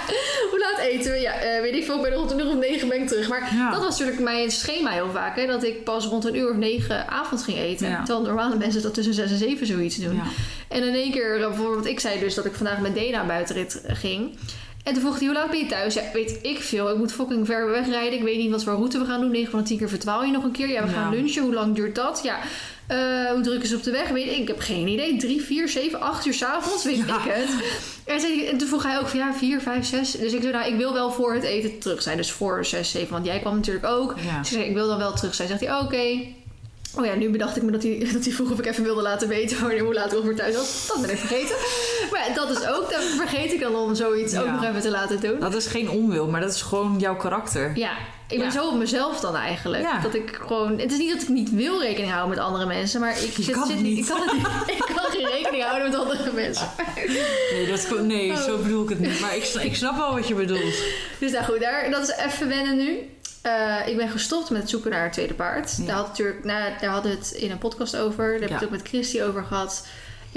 hoe laat eten we? Ja, eh, weet ik veel. Bij de rond een uur of negen ben ik terug. Maar Ja. dat was natuurlijk mijn schema heel vaak. Hè, dat ik pas rond een uur of negen avond ging eten. Ja. Terwijl normale mensen dat tussen zes en zeven zoiets doen. En in één keer, eh, bijvoorbeeld, ik zei dus dat ik vandaag met Dena buitenrit eh, ging. En toen vroeg hij, hoe laat ben je thuis? Ja, weet ik veel. Ik moet fucking ver wegrijden. Ik weet niet wat voor route we gaan doen. 9 van de 10 keer verdwaal je nog een keer. Ja, we gaan lunchen. Hoe lang duurt dat? Ja, eh, hoe druk is het op de weg? Weet ik, ik heb geen idee. 3, 4, 7, 8 uur s'avonds, weet Ja. ik het. En, zei hij- en toen vroeg hij ook van ja, 4, 5, 6. Dus ik zei, nou, ik wil wel voor het eten terug zijn. Dus voor 6, 7. Want jij kwam natuurlijk ook. Ja. Dus ik zei, ik wil dan wel terug zijn. Zegt hij, oké. Oh ja, nu bedacht ik me dat hij, [LAUGHS] dat hij vroeg of ik even wilde laten weten wanneer, hoe laat ik ongeveer thuis was. Dat ben ik vergeten. Ja, dat is ook, dat vergeet ik dan om zoiets ook nog even te laten doen. Dat is geen onwil, maar dat is gewoon jouw karakter. Ja, ik ben Ja. zo op mezelf dan eigenlijk. Ja. Dat ik gewoon... Het is niet dat ik niet wil rekening houden met andere mensen, maar ik zit, kan zit het niet. Ik kan, het niet. [LAUGHS] ik kan geen rekening houden met andere mensen. Nee, dat, nee Oh. zo bedoel ik het niet. Maar ik, ik snap wel wat je bedoelt. Dus nou goed, daar, dat is even wennen nu. Eh, ik ben gestopt met het zoeken naar een tweede paard. Ja. Daar, had natuurlijk, nou, daar hadden we het in een podcast over. Daar heb ik het ook met Christy over gehad.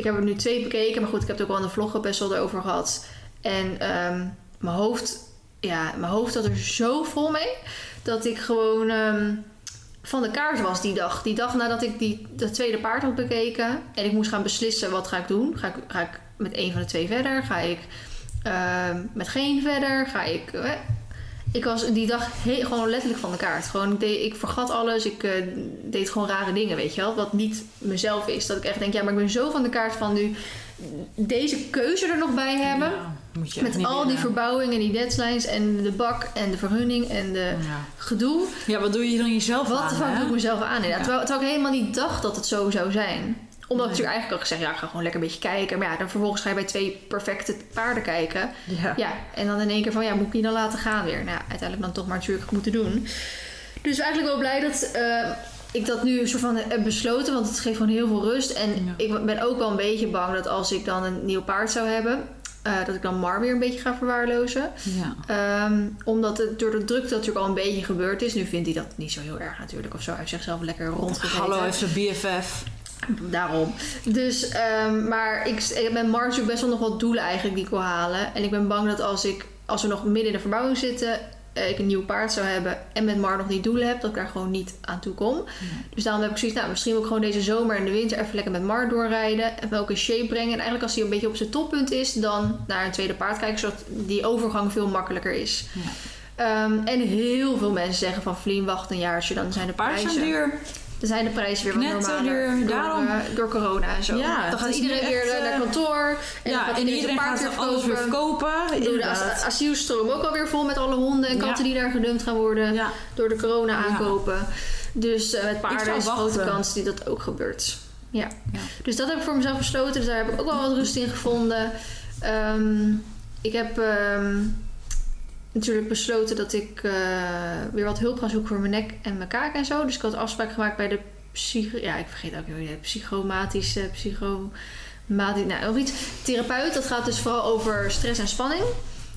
Ik heb er nu twee bekeken, maar goed, ik heb het ook wel in de vloggen best wel erover gehad. En ehm, mijn hoofd, ja, mijn hoofd had er zo vol mee dat ik gewoon ehm, van de kaart was die dag. Die dag nadat ik die, dat tweede paard had bekeken en ik moest gaan beslissen wat ga ik doen. Ga ik, ga ik met een van de twee verder? Ga ik ehm, met geen verder? Ga ik. Ik was die dag gewoon letterlijk van de kaart. Gewoon, ik, deed, ik vergat alles. Ik eh, deed gewoon rare dingen, weet je wel. Wat niet mezelf is. Dat ik echt denk, ja, maar ik ben zo van de kaart van nu deze keuze er nog bij hebben. Ja, moet je met al die willen. verbouwingen, die deadlines en de bak en de vergunning en de Ja. gedoe. ja, wat doe je dan jezelf Wat aan, hè? doe ik mezelf aan? Ja. Terwijl, terwijl ik helemaal niet dacht dat het zo zou zijn. Omdat ik Nee. natuurlijk eigenlijk al gezegd, ja, ik ga gewoon lekker een beetje kijken. Maar ja, dan vervolgens ga je bij twee perfecte paarden kijken. Ja. Ja, en dan in één keer van, ja, moet ik die dan laten gaan weer? Nou, uiteindelijk dan toch maar natuurlijk moeten doen. Dus eigenlijk wel blij dat eh, ik dat nu soort van heb besloten. Want het geeft gewoon heel veel rust. En Ja. ik ben ook wel een beetje bang dat als ik dan een nieuw paard zou hebben... eh, dat ik dan Mar weer een beetje ga verwaarlozen. Ja. Ehm, omdat het door de drukte natuurlijk al een beetje gebeurd is. Nu vindt hij dat niet zo heel erg natuurlijk of zo. Hij heeft zichzelf lekker rondgegeten. Hallo, heeft zijn BFF. Daarom. Dus, ehm, maar ik, ik ben Mar natuurlijk best wel nog wat doelen eigenlijk die ik wil halen. En ik ben bang dat als, ik, als we nog midden in de verbouwing zitten... eh, ik een nieuw paard zou hebben en met Mar nog die doelen heb... dat ik daar gewoon niet aan toe kom. Dus daarom heb ik zoiets... Nou, misschien wil ik gewoon deze zomer en de winter even lekker met Mar doorrijden... en me ook in shape brengen. En eigenlijk als hij een beetje op zijn toppunt is... dan naar een tweede paard kijken... zodat die overgang veel makkelijker is. Ja. Ehm, en heel veel mensen zeggen van Vlien, wacht een jaartje, dan zijn de Paard prijzen... zijn duur. Dan zijn de prijzen weer wat normaler. Door, daarom. eh, door corona en zo. Ja, dan gaat iedereen weer echt, eh, naar eh, kantoor. En ja, en iedereen gaat weer alles weer verkopen. Door de as- asielstroom ook alweer vol met alle honden en Ja. katten die daar gedumpt gaan worden. Ja. Door de corona aankopen. Dus eh, met paarden is een grote kans die dat ook gebeurt. Ja. Ja. Dus dat heb ik voor mezelf besloten. Dus daar heb ik ook wel wat rust in gevonden. Ehm, ik heb... ehm, natuurlijk besloten dat ik eh, weer wat hulp ga zoeken voor mijn nek en mijn kaak en zo. Dus ik had afspraak gemaakt bij de psycho... Ja, ik vergeet ook weer psychomatische... Psychomatisch... Nou, of iets. Therapeut, dat gaat dus vooral over stress en spanning.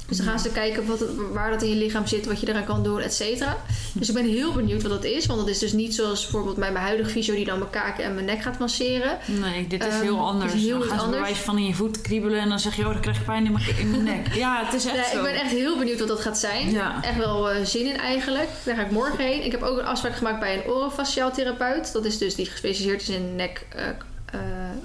Dus dan gaan ze kijken wat het, waar dat in je lichaam zit, wat je eraan kan doen, et cetera. Dus ik ben heel benieuwd wat dat is. Want dat is dus niet zoals bijvoorbeeld bij mijn huidige fysio die dan mijn kaken en mijn nek gaat masseren. Nee, dit is Ehm, heel anders. is heel dan gaan ze bewijs van in je voet kriebelen en dan zeg je, oh, dan krijg ik pijn in mijn, in mijn nek. Ja, het is echt Ja, zo. ik ben echt heel benieuwd wat dat gaat zijn. Ja. Echt wel eh, zin in eigenlijk. Daar ga ik morgen heen. Ik heb ook een afspraak gemaakt bij een orofaciaal therapeut. Dat is dus die gespecialiseerd is in nek, eh,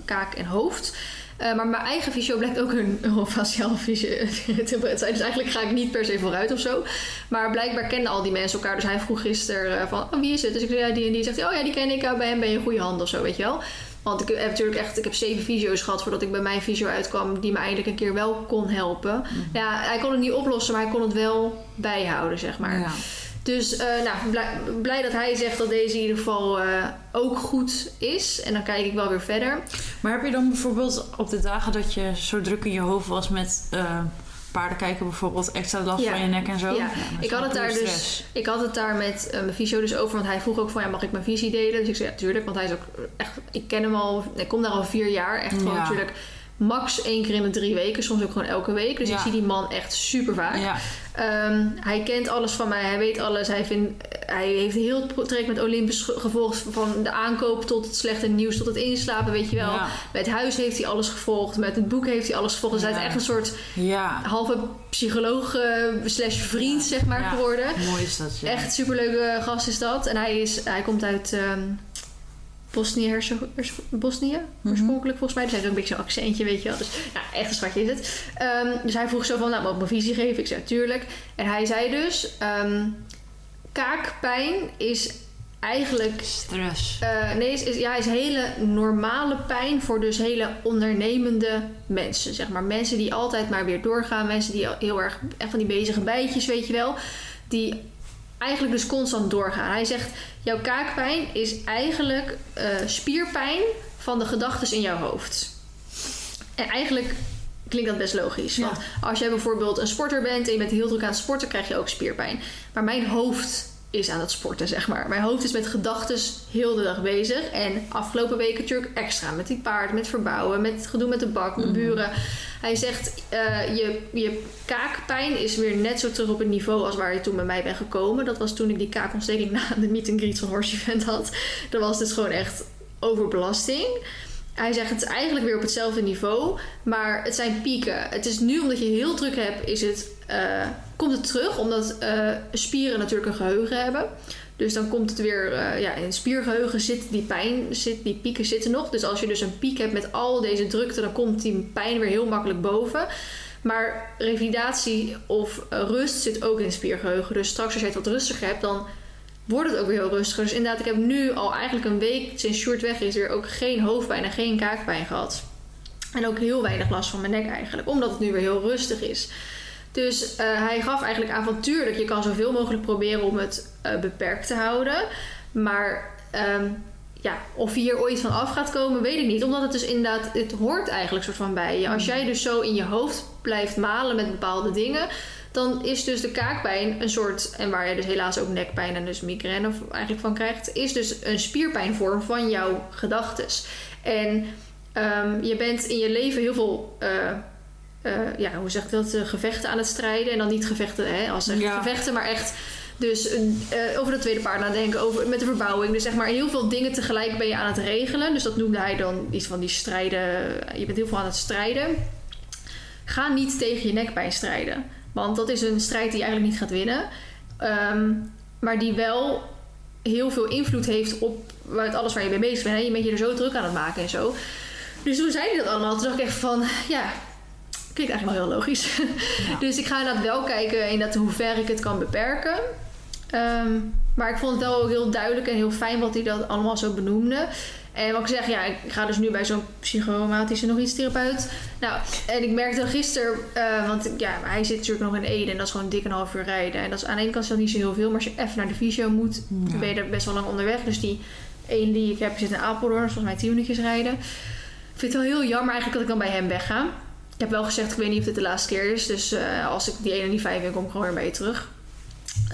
kaak en hoofd. Eh, maar mijn eigen fysio blijkt ook een [LAUGHS] orofaciaal fysiotherapeut [LAUGHS] te zijn. Dus eigenlijk ga ik niet per se vooruit of zo. Maar blijkbaar kennen al die mensen elkaar. Dus hij vroeg gisteren eh, van, oh, wie is het? Dus ik zei, ja, die en die. Zegt hij, oh ja, die ken ik. Bij hem ben je in goede hand of zo, weet je wel. Want ik heb natuurlijk echt, ik heb zeven fysio's gehad voordat ik bij mijn fysio uitkwam, die me eindelijk een keer wel kon helpen. Ja, hij kon het niet oplossen, maar hij kon het wel bijhouden, zeg maar. Ja. Dus eh, nou, blij, blij dat hij zegt dat deze in ieder geval eh, ook goed is. En dan kijk ik wel weer verder. Maar heb je dan bijvoorbeeld op de dagen dat je zo druk in je hoofd was met eh paardenkijken bijvoorbeeld extra last Ja. van je nek en zo? Ja. Ik had het daar dus, ik had het daar met mijn fysio dus over, want hij vroeg ook van, ja, mag ik mijn visie delen? Dus ik zei, ja, tuurlijk, want hij is ook echt, ik ken hem al, ik kom daar al vier jaar, echt gewoon Ja. natuurlijk max één keer in de drie weken, soms ook gewoon elke week. Dus Ja. ik zie die man echt super vaak. Ja, Ehm, hij kent alles van mij, hij weet alles. Hij, vindt, hij heeft heel het traject met Olympus ge- gevolgd. Van de aankoop tot het slechte nieuws, tot het inslapen, weet je wel. Ja. Met het huis heeft hij alles gevolgd. Met het boek heeft hij alles gevolgd. Dus hij is echt een soort ja. halve psycholoog eh, slash vriend, zeg maar, geworden. Mooi is dat. Echt superleuke gast is dat. En hij, is, hij komt uit ehm Bosnië, Bosnië Mhm. oorspronkelijk volgens mij. Dus hij heeft ook een beetje zo'n accentje, weet je wel. Dus ja, echt een schatje is het. Ehm, dus hij vroeg zo van, nou, mag ik mijn visie geven? Ik zei, tuurlijk. En hij zei dus, ehm, kaakpijn is eigenlijk... Stress. eh, nee, is, is, ja, is hele normale pijn voor dus hele ondernemende mensen. Zeg maar mensen die altijd maar weer doorgaan. Mensen die heel erg echt van die bezige bijtjes, weet je wel. Die eigenlijk dus constant doorgaan. Hij zegt, jouw kaakpijn is eigenlijk eh, spierpijn van de gedachten in jouw hoofd. En eigenlijk klinkt dat best logisch. Ja. Want als jij bijvoorbeeld een sporter bent en je bent heel druk aan het sporten, krijg je ook spierpijn. Maar mijn hoofd is aan het sporten, zeg maar. Mijn hoofd is met gedachten heel de dag bezig. En afgelopen weken natuurlijk extra met die paard, met verbouwen, met het gedoe met de bak, met buren. Hij zegt, eh, je, je kaakpijn is weer net zo terug op het niveau als waar je toen bij mij bent gekomen. Dat was toen ik die kaakontsteking na de meet and greet van Horse Event had. Dat was dus gewoon echt overbelasting. Hij zegt het is eigenlijk weer op hetzelfde niveau, maar het zijn pieken. Het is nu omdat je heel druk hebt, is het, eh, komt het terug omdat eh, spieren natuurlijk een geheugen hebben. Dus dan komt het weer, eh, ja, in het spiergeheugen zit die pijn, zit, die pieken zitten nog. Dus als je dus een piek hebt met al deze drukte, dan komt die pijn weer heel makkelijk boven. Maar revalidatie of eh, rust zit ook in het spiergeheugen. Dus straks als je het wat rustiger hebt, dan wordt het ook weer heel rustiger. Dus inderdaad, ik heb nu al eigenlijk een week sinds Short weg is, weer ook geen hoofdpijn en geen kaakpijn gehad. En ook heel weinig last van mijn nek eigenlijk, omdat het nu weer heel rustig is. Dus eh, hij gaf eigenlijk avontuurlijk. Je kan zoveel mogelijk proberen om het eh, beperkt te houden. Maar ehm, ja, of je hier ooit van af gaat komen, weet ik niet. Omdat het dus inderdaad, het hoort eigenlijk soort van bij je. Als jij dus zo in je hoofd blijft malen met bepaalde dingen, dan is dus de kaakpijn een soort, en waar je dus helaas ook nekpijn en dus migraine eigenlijk van krijgt, is dus een spierpijnvorm van jouw gedachtes. En ehm, je bent in je leven heel veel. eh, ja, hoe zeg ik dat? eh, gevechten aan het strijden. En dan niet gevechten hè, als echt Ja. gevechten, maar echt. Dus eh, over de tweede paard nadenken, over, met de verbouwing. Dus zeg maar heel veel dingen tegelijk ben je aan het regelen. Dus dat noemde hij dan iets van die strijden. Je bent heel veel aan het strijden. Ga niet tegen je nekpijn strijden. Want dat is een strijd die je eigenlijk niet gaat winnen. Ehm, maar die wel heel veel invloed heeft op alles waar je mee bezig bent. hè. Je bent je er zo druk aan het maken en zo. Dus toen zei hij dat allemaal. Toen dacht ik echt van, ja, klinkt eigenlijk wel heel logisch. Ja. [LAUGHS] dus ik ga inderdaad wel kijken in dat hoe ver ik het kan beperken. Ehm, maar ik vond het wel ook heel duidelijk en heel fijn wat hij dat allemaal zo benoemde. En wat ik zeg, ja, ik ga dus nu bij zo'n psychomatische nog iets therapeut. Nou, en ik merkte gisteren, eh, want ja, hij zit natuurlijk nog in Ede en dat is gewoon dik een half uur rijden. En dat is aan de ene kant is dat niet zo heel veel, maar als je even naar de fysio moet, Ja. ben je er best wel lang onderweg. Dus die één die ik heb zit in Apeldoorn, dat volgens mij 10 minuutjes rijden. Ik vind het wel heel jammer eigenlijk dat ik dan bij hem wegga. Ik heb wel gezegd, ik weet niet of dit de laatste keer is. Dus eh, als ik die ene niet fijn vind, kom ik gewoon weer mee terug.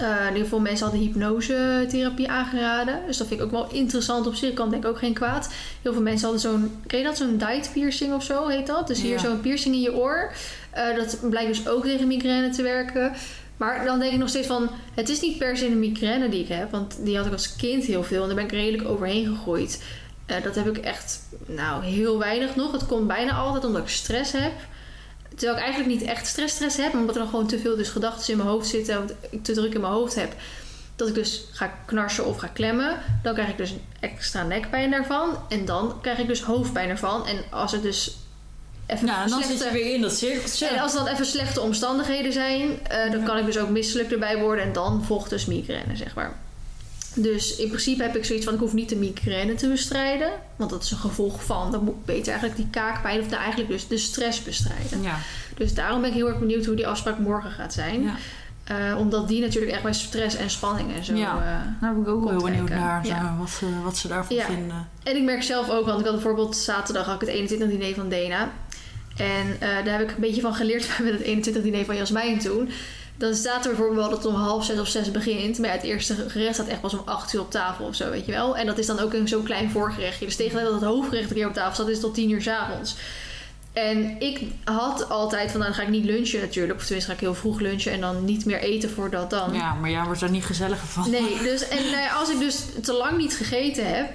Uh, in ieder geval mensen hadden hypnosetherapie aangeraden. Dus dat vind ik ook wel interessant op zich. Kan denk ik ook geen kwaad. Heel veel mensen hadden zo'n... Ken je dat? Zo'n diet piercing of zo heet dat? Dus hier Ja. zo'n piercing in je oor. Eh, dat blijkt dus ook tegen migraine te werken. Maar dan denk ik nog steeds van... Het is niet per se een migraine die ik heb. Want die had ik als kind heel veel. En daar ben ik redelijk overheen gegroeid. Dat heb ik echt... Nou, heel weinig nog. Het komt bijna altijd omdat ik stress heb. Terwijl ik eigenlijk niet echt stress, stress heb. Omdat er dan gewoon te veel dus gedachten in mijn hoofd zitten. Of ik te druk in mijn hoofd heb. Dat ik dus ga knarsen of ga klemmen. Dan krijg ik dus een extra nekpijn daarvan. En dan krijg ik dus hoofdpijn ervan. En als het dus even Ja, en dan zit slechte- je weer in dat cirkeltje. en als dan even slechte omstandigheden zijn, eh, dan Ja. kan ik dus ook misselijk erbij worden. En dan volgt dus migraine, zeg maar. Dus in principe heb ik zoiets van, ik hoef niet de migraine te bestrijden. Want dat is een gevolg van, dan moet ik beter eigenlijk die kaakpijn, of nou eigenlijk dus de stress bestrijden. Ja, Dus daarom ben ik heel erg benieuwd hoe die afspraak morgen gaat zijn. ja. Eh, omdat die natuurlijk echt bij stress en spanning en zo... Ja. eh, Daar ben ik ook heel benieuwd naar. Ja. wat, ze, wat ze daarvan Ja. vinden. En ik merk zelf ook, want ik had bijvoorbeeld zaterdag had ik het 21 diner van Dena. En eh, daar heb ik een beetje van geleerd [LAUGHS] met het 21 diner van Jasmijn toen. Dan staat er bijvoorbeeld wel dat het om half zes of zes begint. Maar ja, het eerste gerecht staat echt pas om acht uur op tafel of zo, weet je wel. En dat is dan ook een zo'n klein voorgerechtje. Dus tegen dat het hoofdgerecht een keer op tafel staat, is het tot tien uur 's avonds. En ik had altijd van, nou, dan ga ik niet lunchen natuurlijk. Of tenminste ga ik heel vroeg lunchen en dan niet meer eten voordat dan. Ja, maar jij wordt er niet gezelliger van. Nee, dus en nou ja, als ik dus te lang niet gegeten heb.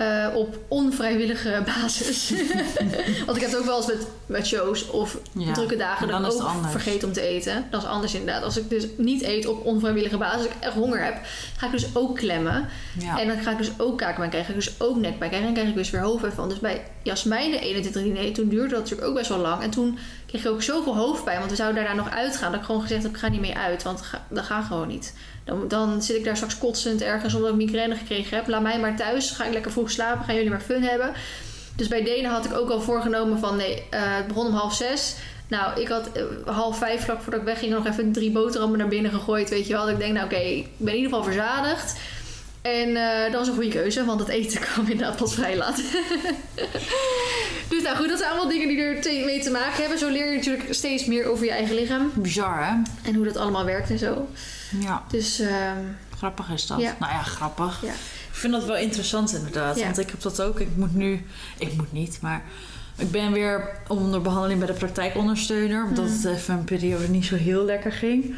Eh, op onvrijwillige [LAUGHS] basis. [LAUGHS] Want ik heb het ook wel eens met, met shows of Ja, drukke dagen dan dat ik ook vergeet om te eten. Dat is anders inderdaad. Als ik dus niet eet op onvrijwillige basis, als ik echt honger heb, ga ik dus ook klemmen. Ja. En dan ga ik dus ook kaakpijn krijgen, ga ik dus ook nekpijn krijgen en krijg ik dus weer hoofdpijn van. Dus bij Jasmijn de 21 diner, toen duurde dat natuurlijk ook best wel lang. En toen kreeg ik ook zoveel hoofdpijn, want we zouden daarna nog uitgaan. Dat ik gewoon gezegd heb, ik ga niet mee uit, want dat gaat gewoon niet. Dan, dan zit ik daar straks kotsend ergens omdat ik migraine gekregen heb. Laat mij maar thuis, ga ik lekker vroeg slapen, gaan jullie maar fun hebben. Dus bij Denen had ik ook al voorgenomen van nee, eh, het begon om half zes. Nou, ik had eh, half vijf, vlak voordat ik wegging, nog even drie boterhammen naar binnen gegooid. Weet je wel. Ik denk, nou oké, ik ben in ieder geval verzadigd. En eh, dat was een goede keuze, want het eten [LAUGHS] kwam inderdaad pas vrij laat. [LAUGHS] dus nou goed, dat zijn allemaal dingen die er mee te maken hebben. Zo leer je natuurlijk steeds meer over je eigen lichaam. Bizar, hè? En hoe dat allemaal werkt en zo. Ja, Dus ehm, grappig is dat. Ja. Nou ja, grappig. ja. Ik vind dat wel interessant inderdaad. Ja. Want ik heb dat ook. Ik moet nu... Ik moet niet, maar... Ik ben weer onder behandeling bij de praktijkondersteuner. Omdat Mm. het even een periode niet zo heel lekker ging.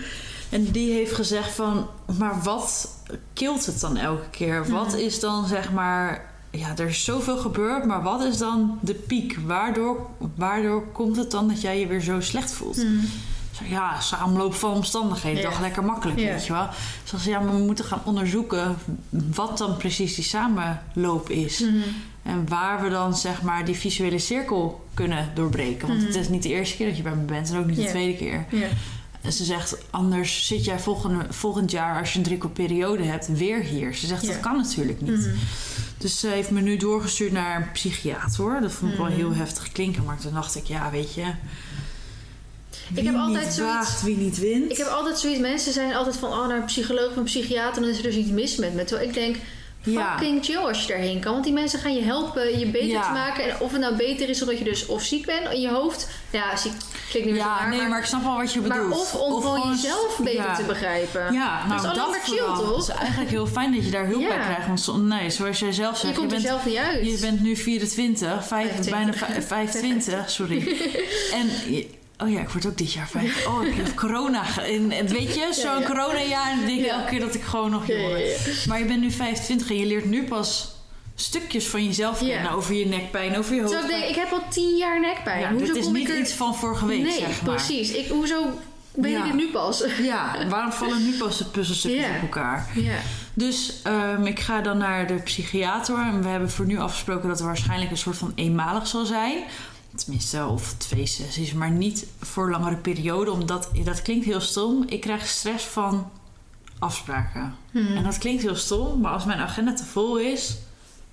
En die heeft gezegd van... Maar wat kilt het dan elke keer? Wat Mm. is dan zeg maar... Ja, er is zoveel gebeurd. Maar wat is dan de piek? Waardoor, waardoor komt het dan dat jij je weer zo slecht voelt? Mm. Ik zeg, ja, samenloop van omstandigheden. Ja. Toch lekker makkelijk, Ja. weet je wel. Ze zei, ja, maar we moeten gaan onderzoeken wat dan precies die samenloop is. Mhm. En waar we dan, zeg maar, die visuele cirkel kunnen doorbreken. Want Mhm. het is niet de eerste keer dat je bij me bent en ook niet de tweede keer. Ja. En ze zegt, anders zit jij volgende, volgend jaar, als je een drukke periode hebt, weer hier. Ze zegt, Ja. dat kan natuurlijk niet. Mhm. Dus ze heeft me nu doorgestuurd naar een psychiater. Dat vond ik wel Mhm. heel heftig klinken. Maar toen dacht ik, ja, weet je... Wie heb altijd niet zoiets- waagt, wie niet wint. Ik heb altijd zoiets, mensen zijn altijd van oh, naar een psycholoog of een psychiater, dan is er dus iets mis met me. Terwijl ik denk. Fucking chill als je daarheen kan. Want die mensen gaan je helpen je beter Ja. te maken. En of het nou beter is omdat je dus of ziek bent in je hoofd. Ja, ziek klinkt niet meer zo Ja, nee, maar ik snap wel wat je maar bedoelt. of om gewoon jezelf beter ja. te begrijpen. Ja, nou dat is alleen maar chill, toch? Het is eigenlijk heel fijn dat je daar hulp bij krijgt. Want zo- nee, zoals jij zelf je zegt, je, komt er bent, zelf niet uit. je bent nu 24, vijf, 25. bijna vijf- 25, sorry. [LAUGHS] en je- oh ja, ik word ook dit jaar vijf. [LAUGHS] Oh, ik heb corona. En, en weet je, zo'n Ja, ja. coronajaar. En ik denk Ja. elke keer dat ik gewoon nog ja. ben. Maar je bent nu 25 en je leert nu pas stukjes van jezelf Ja. kennen. Over je nekpijn, over je ik hoofdpijn. denk, ik heb al tien jaar nekpijn. ja, hoezo dit is kom niet ik er... iets van vorige week, nee, zeg maar. precies. Ik, hoezo weet Ja. ik het nu pas? [LAUGHS] Ja, waarom vallen nu pas de puzzelstukjes op elkaar? ja. Dus ehm, ik ga dan naar de psychiater. En we hebben voor nu afgesproken dat het waarschijnlijk een soort van eenmalig zal zijn. Tenminste, of twee sessies, maar niet voor langere periode. Omdat, dat klinkt heel stom, ik krijg stress van afspraken. Mhm. En dat klinkt heel stom, maar als mijn agenda te vol is,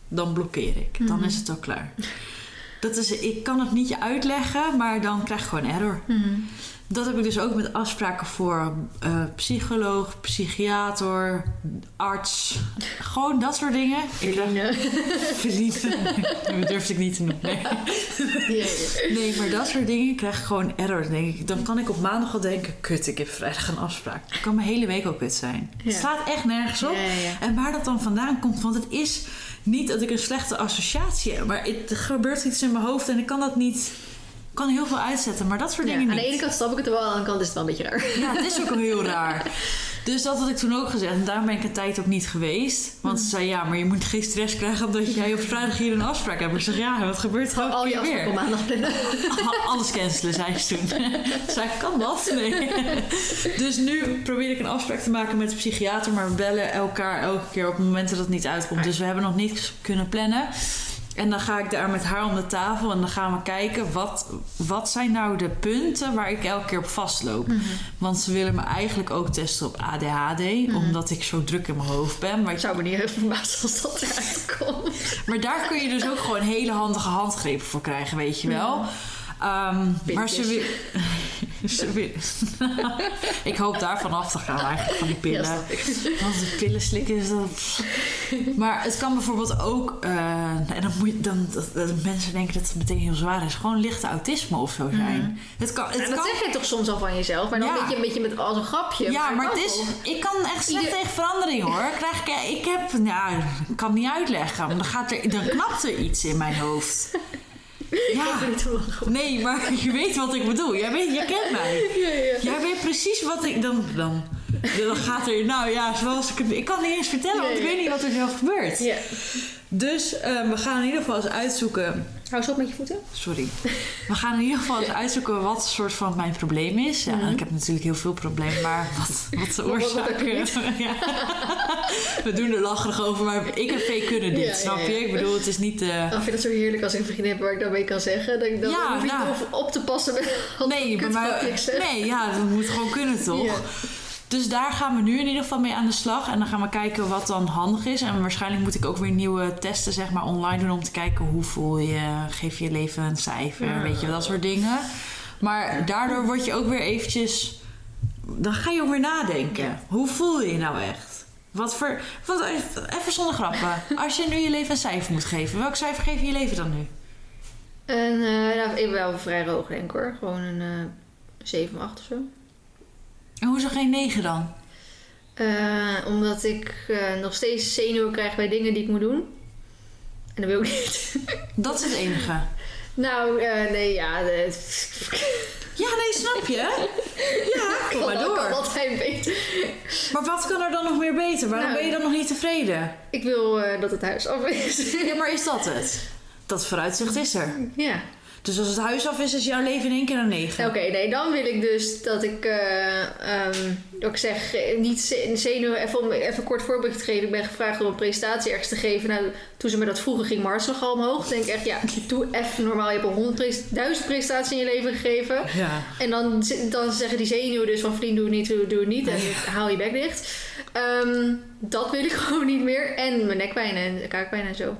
dan blokkeer ik. Dan Mhm. is het ook klaar. Dat is, ik kan het niet je uitleggen, maar dan krijg ik gewoon error. Mhm. Dat heb ik dus ook met afspraken voor eh, psycholoog, psychiater, arts. Gewoon dat soort dingen. Ik krijg- [LAUGHS] Verliezen. Dat durfde ik niet te noemen. Nee. Nee, maar dat soort dingen krijg ik gewoon error. Dan, denk ik, dan kan ik op maandag al denken: kut, ik heb vrijdag een afspraak. Dan kan mijn hele week ook kut zijn. Het slaat echt nergens op. Ja, ja. En waar dat dan vandaan komt, want het is niet dat ik een slechte associatie heb, maar het, er gebeurt iets in mijn hoofd en ik kan dat niet. Kan heel veel uitzetten, maar dat soort Ja, dingen aan niet. de ene kant snap ik het wel, aan de andere kant is het wel een beetje raar. Ja, het is ook heel raar. [LAUGHS] Dus dat had ik toen ook gezegd. En daarom ben ik een tijd ook niet geweest. Want ze zei, ja, maar je moet geen stress krijgen... omdat jij op vrijdag hier een afspraak hebt. Ik zeg, ja, wat gebeurt er Al elke je op weer? maandag plannen. Alles cancelen, zei ze toen. [LAUGHS] zei ik, kan dat? Nee. [LAUGHS] Dus nu probeer ik een afspraak te maken met de psychiater... maar we bellen elkaar elke keer op het moment dat het niet uitkomt. Dus we hebben nog niets kunnen plannen. En dan ga ik daar met haar om de tafel en dan gaan we kijken... wat, wat zijn nou de punten waar ik elke keer op vastloop. Want ze willen me eigenlijk ook testen op ADHD... omdat ik zo druk in mijn hoofd ben. Maar Ik zou me niet heel verbaasd als dat eruit komt. maar daar kun je dus ook gewoon hele handige handgrepen voor krijgen, weet je wel. Ehm, maar ze wil. [LAUGHS] ze wil- [LAUGHS] ik hoop daarvan af te gaan eigenlijk, van die pillen. Want de pillen slikken is dat... Maar het kan bijvoorbeeld ook... eh, en dan moet je, dan, dat, dat mensen denken dat het meteen heel zwaar is. Gewoon lichte autisme of zo zijn. Het kan, het En dat kan, zeg je toch soms al van jezelf, maar dan Ja. een beetje, een beetje met als een grapje. ja, maar het kan is, ik kan echt slecht Ieder- tegen verandering hoor. Krijg ik, ik heb, nou, ik kan niet uitleggen. Maar dan, gaat er, dan knapt er iets in mijn hoofd. Ja, [LAUGHS] nee, maar [LAUGHS] je weet wat ik bedoel. Jij, weet, jij kent mij. [LAUGHS] Ja, ja. Jij weet precies wat ik dan. Dan, dan gaat er. Nou ja, zoals ik het. Ik kan het niet eens vertellen, want ik weet niet wat er zelf gebeurt. Ja. Dus eh, we gaan in ieder geval eens uitzoeken. Hou eens op met je voeten. Sorry. [LAUGHS] We gaan in ieder geval eens uitzoeken wat soort van mijn probleem is. Ja, ik heb natuurlijk heel veel problemen, maar wat, wat de Mhm. Oorzaak is. [LAUGHS] Ja. We doen er lacherig over, maar ik en Vee kunnen dit, Ja, snap je? Ik bedoel, het is niet. eh, Oh, ik vind het zo heerlijk als ik een vriendin heb waar ik dat mee kan zeggen. Dan, dan Ja, hoef je nou. niet op, op te passen met wat [LAUGHS] Nee, maar, nee, ja, dat moet gewoon kunnen, toch? Dus daar gaan we nu in ieder geval mee aan de slag. En dan gaan we kijken wat dan handig is. En waarschijnlijk moet ik ook weer nieuwe testen zeg maar, online doen... om te kijken hoe voel je, geef je leven een cijfer, Ja. weet je, dat soort dingen. Maar daardoor word je ook weer eventjes... Dan ga je ook weer nadenken. Ja. Hoe voel je je nou echt? Wat voor... Want even zonder grappen. Als je nu je leven een cijfer moet geven... welk cijfer geef je je leven dan nu? En eh nou, ik ben wel vrij hoog denk ik hoor. Gewoon een eh 7 of 8 of zo. En hoezo geen 9 dan? Eh, omdat ik eh, nog steeds zenuwen krijg bij dingen die ik moet doen. En dat wil ik niet. Dat is het enige. [LAUGHS] nou, eh, nee, ja. De, Ja, nee, snap je? Ja, [LAUGHS] kom maar kan, kan door. altijd beter. Maar wat kan er dan nog meer beter? Waarom Nou. ben je dan nog niet tevreden? Ik wil dat het huis af is. Ja, maar is dat het? Dat vooruitzicht is er. ja. Dus als het huis af is, is jouw leven in één keer een negen. Oké, nee, dan wil ik dus dat ik, ehm, dat ik zeg, eh, niet ze- zenuwen, even om even een kort voorbeeld te geven. Ik ben gevraagd om een presentatie ergens te geven. Nou, toen ze me dat vroegen, ging mijn hartslag al omhoog. Dan denk ik echt, ja, [LAUGHS] doe even normaal. Je hebt al honderd, duizend presentaties in je leven gegeven. Ja. En dan, dan zeggen die zenuwen dus van vriend, doe het niet, doe, doe het niet. En haal je bek dicht. Ehm, dat wil ik [LAUGHS] gewoon niet meer. En mijn nekpijn en kaakpijn en zo.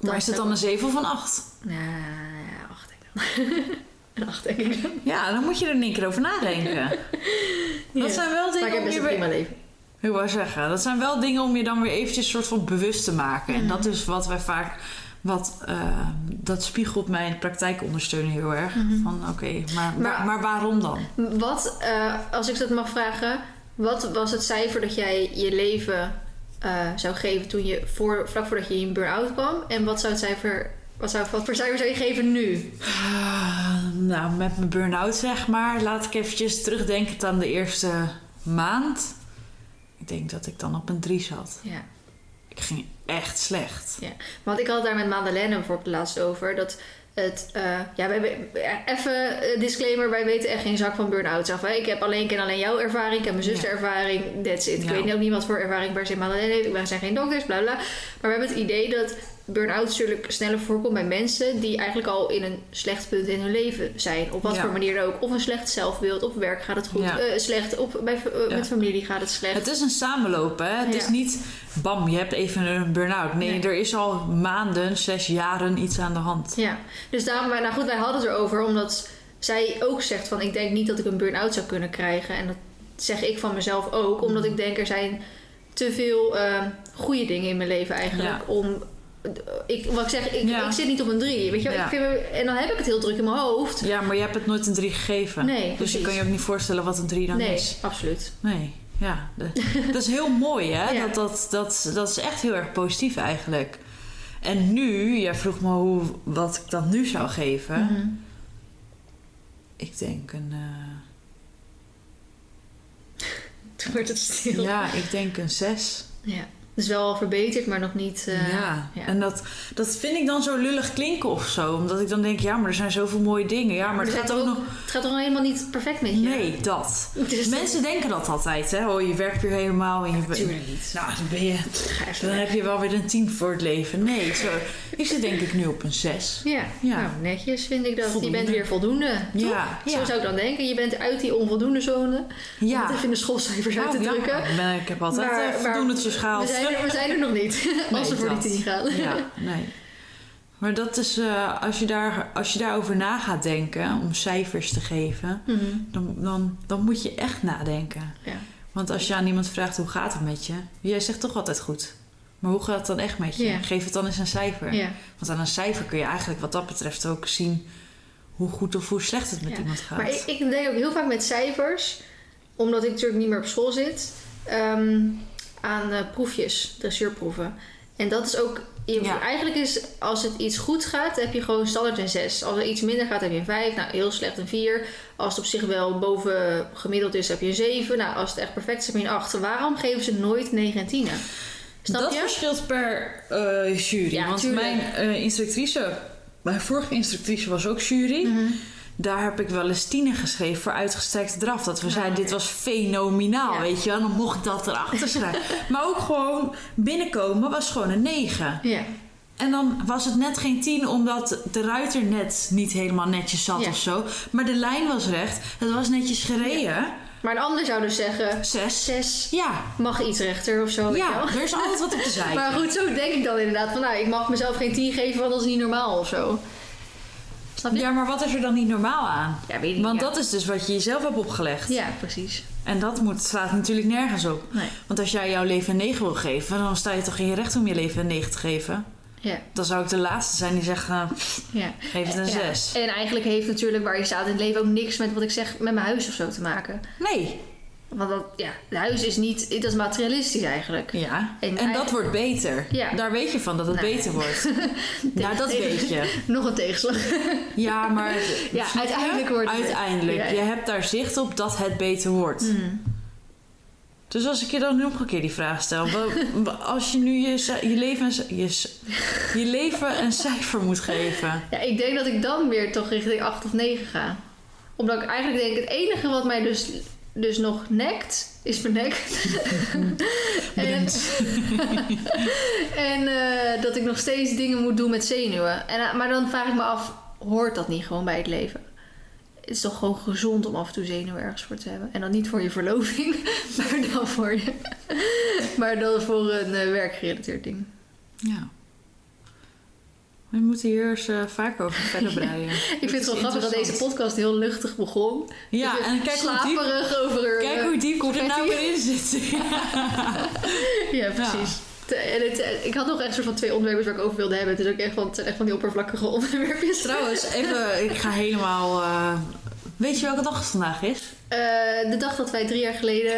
Maar is het dan een 7 of een 8? Nou, acht denk ik dan. [LAUGHS] Een acht denk ik dan. Ja, dan moet je er een één keer over nadenken. [LAUGHS] Dat zijn wel Maar ik dingen heb best een prima leven. Ik wou zeggen, dat zijn wel dingen om je dan weer eventjes soort van bewust te maken. Mhm. En dat is wat wij vaak... Wat, eh, dat spiegelt mijn praktijkondersteuner heel erg. Mhm. Van oké, maar, Maar- waarom dan? Wat, eh, als ik dat mag vragen, wat was het cijfer dat jij je leven eh, zou geven toen je voor, vlak voordat je in burn-out kwam? En wat zou het cijfer, wat, zou, wat voor cijfer zou je geven nu? Ah, nou, met mijn burn-out zeg maar. Laat ik eventjes terugdenken aan de eerste maand. Ik denk dat ik dan op een 3 zat. Ja. Ik ging echt slecht. Want ik had het daar met Madeleine bijvoorbeeld laatst over. Dat het, eh, ja, wij, wij- even eh, disclaimer, wij weten echt geen zak van burn-out af. Hè? Ik heb alleen, ken alleen jouw ervaring, ik heb mijn zus Ja. ervaring, that's it. Ik Ja. weet ook niet wat voor ervaring per se Madeleine heeft. Wij zijn geen dokters, bla bla. Maar we hebben het idee dat burn-out natuurlijk sneller voorkomt bij mensen die eigenlijk al in een slecht punt in hun leven zijn. Op wat Ja. voor manier dan ook. Of een slecht zelfbeeld, op werk gaat het goed, Ja. eh, slecht, op, bij, eh, Ja. met familie gaat het slecht. Het is een samenlopen. Hè? Het is niet, bam, je hebt even een burn-out. Nee, Nee. er is al maanden, zes jaren iets aan de hand. Ja, dus daarom, nou goed, wij hadden het erover omdat zij ook zegt van ik denk niet dat ik een burn-out zou kunnen krijgen. En dat zeg ik van mezelf ook, omdat ik denk er zijn te veel uh, goede dingen in mijn leven eigenlijk Ja. om. Ik, wat ik zeg, ik, Ja. ik zit niet op een drie. Weet je, wel? Ja. ik vind en dan heb ik het heel druk in mijn hoofd. Ja, maar je hebt het nooit een 3 gegeven. Nee, dus precies. je kan je ook niet voorstellen wat een 3 dan nee, is. absoluut. Nee, ja. [LAUGHS] dat is heel mooi, hè? Ja. Dat, dat, dat, dat is echt heel erg positief eigenlijk. En nu, jij vroeg me hoe, wat ik dan nu zou geven. Mhm. Ik denk een... eh, [LAUGHS] Toen werd het stil. ja, ik denk een 6. Ja. Is wel verbeterd, maar nog niet. eh, ja. ja. en dat, dat vind ik dan zo lullig klinken of zo. Omdat ik dan denk, ja, maar er zijn zoveel mooie dingen. Ja, maar het gaat ook ook- nog... Het gaat toch helemaal niet perfect met je? Nee, dat. Dus Mensen denken dat altijd, hè? Oh, je werkt weer helemaal en je. Natuurlijk niet. Nou, dan ben je... Dan weg. heb je wel weer een 10 voor het leven. Nee, zo. Ik zit denk ik nu op een 6. Ja, Ja. Nou, netjes vind ik dat. Voldoende. Je bent weer voldoende. toch? Ja, Zo ja. zou ik dan denken. Je bent uit die onvoldoende zone. Om Ja. het even in de schoolcijfers uit te Oh, ja, drukken. ik ben- Ik heb altijd Maar- eh, maar voldoendetjes We gehaald. Zijn, er, we zijn er nog niet. [LAUGHS] als we Nee, voor die. 10 gaan. Ja, nee. Maar dat is, eh, als, je daar, als je daarover na gaat denken, om cijfers te geven, Mhm. dan, dan, dan moet je echt nadenken. Ja. Want als je aan iemand vraagt hoe gaat het met je, jij zegt toch altijd goed. Maar hoe gaat het dan echt met je? Geef het dan eens een cijfer. Want aan een cijfer kun je eigenlijk wat dat betreft ook zien hoe goed of hoe slecht het met Ja. iemand gaat. Maar ik, ik denk ook heel vaak met cijfers, omdat ik natuurlijk niet meer op school zit, ehm, aan eh, proefjes, dressuurproeven. En dat is ook. je- Ja. Eigenlijk is als het iets goed gaat, heb je gewoon standaard een 6. Als er iets minder gaat, heb je een 5. Nou, heel slecht een 4. Als het op zich wel boven gemiddeld is, heb je een 7. Nou, als het echt perfect is, heb je een 8. Waarom geven ze nooit 9 en 10? Snap dat je? verschilt per eh, jury. Ja, want tuurlijk. mijn eh, instructrice, mijn vorige instructrice was ook jury. Mhm. Daar heb ik wel eens tienen geschreven voor uitgestrekte draf. Dat we zeiden, dit was fenomenaal, Ja. weet je wel. Dan mocht ik dat erachter schrijven. [LAUGHS] maar ook gewoon binnenkomen was gewoon een 9. Ja. En dan was het net geen 10 omdat de ruiter net niet helemaal netjes zat of zo. Maar de lijn was recht. Het was netjes gereden. Maar een ander zou dus zeggen: 6. 6 Ja. mag iets rechter of zo. Ja, er is altijd wat op de [LAUGHS] zijkant. Maar goed, zo denk ik dan inderdaad. Van nou, ik mag mezelf geen 10 geven, want dat is niet normaal of zo. Snap je? Ja, maar wat is er dan niet normaal aan? Ja, weet ik Want ja. dat is dus wat je jezelf hebt opgelegd. Ja, precies. En dat moet, slaat natuurlijk nergens op. Nee. Want als jij jouw leven een 9 wil geven, dan sta je toch in je recht om je leven een 9 te geven. Ja, Dan zou ik de laatste zijn die zegt, nou, ja. geef het een Ja. 6. En eigenlijk heeft natuurlijk waar je staat in het leven ook niks met wat ik zeg met mijn huis of zo te maken. Nee. Want dat, ja, het huis is niet, dat is materialistisch eigenlijk. Ja. En En, dat wordt beter. Ja. Daar weet je van dat het Nee. beter wordt. [LAUGHS] nou, dat weet je. [LAUGHS] Nog een tegenslag. Ja, maar... [LAUGHS] Ja, uiteindelijk wordt het- Uiteindelijk. Je hebt daar zicht op dat het beter wordt. Hmm. Dus als ik je dan nog een keer die vraag stel. Als je nu je, leven, een je, je leven een cijfer moet geven. Ja, ik denk dat ik dan weer toch richting 8 of 9 ga. Omdat ik eigenlijk denk, het enige wat mij dus, dus nog nekt, is mijn nek. [LAUGHS] en [LAUGHS] en eh, dat ik nog steeds dingen moet doen met zenuwen. En, eh, maar dan vraag ik me af, hoort dat niet gewoon bij het leven? Het is toch gewoon gezond om af en toe zenuwen ergens voor te hebben. En dan niet voor je verloving, [LAUGHS] maar dan voor, je, maar dan voor een eh, werkgerelateerd ding. Ja. We moeten hier eens eh, vaker over [LAUGHS] verder breien. Ik vind het wel grappig dat deze podcast heel luchtig begon. Ja, en kijk hoe diep, slaperig over kijk eh, hoe diep we er confetti. nou weer in zitten. [LAUGHS] Ja, precies. En het, eh, ik had nog echt soort van twee onderwerpen waar ik over wilde hebben. Het, is ook echt van, het zijn echt van die oppervlakkige [LAUGHS] onderwerpjes. Trouwens, even, ik ga helemaal... eh, weet je welke dag het vandaag is? Eh, de dag dat wij drie jaar geleden...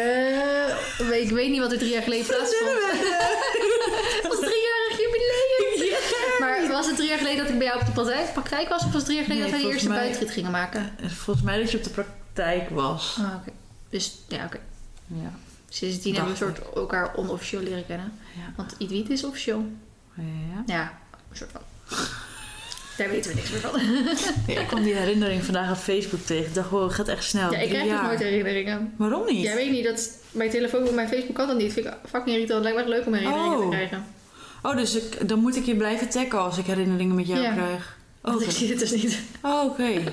eh, ik weet niet wat er drie jaar geleden plaatsvond. Was het drie jaar geleden dat ik bij jou op de praktijk, praktijk was? Of was het drie jaar geleden Nee, dat wij de eerste mij- buitenrit gingen maken? Eh, Volgens mij dat je op de praktijk was. Ah, oké. Dus ja, oké. Ja. Sindsdien Dacht hebben we een soort elkaar onofficieel leren kennen. Ja. Want Inuit is officieel. Ja. Ja, een soort van. Daar weten we niks meer van. [LAUGHS] Ja, ik kwam die herinnering vandaag op Facebook tegen. Ik dacht, wow, het gaat echt snel. Ja, ik krijg dus jaar. nooit herinneringen. Waarom niet? Jij weet niet dat mijn telefoon, mijn Facebook kan dat niet. Vind ik fucking irritant. Lijkt me echt leuk om herinneringen Oh. te krijgen. Oh, dus ik, dan moet ik je blijven taggen als ik herinneringen met jou Ja. krijg. Oh, ik zie het dus niet. Oh, oké.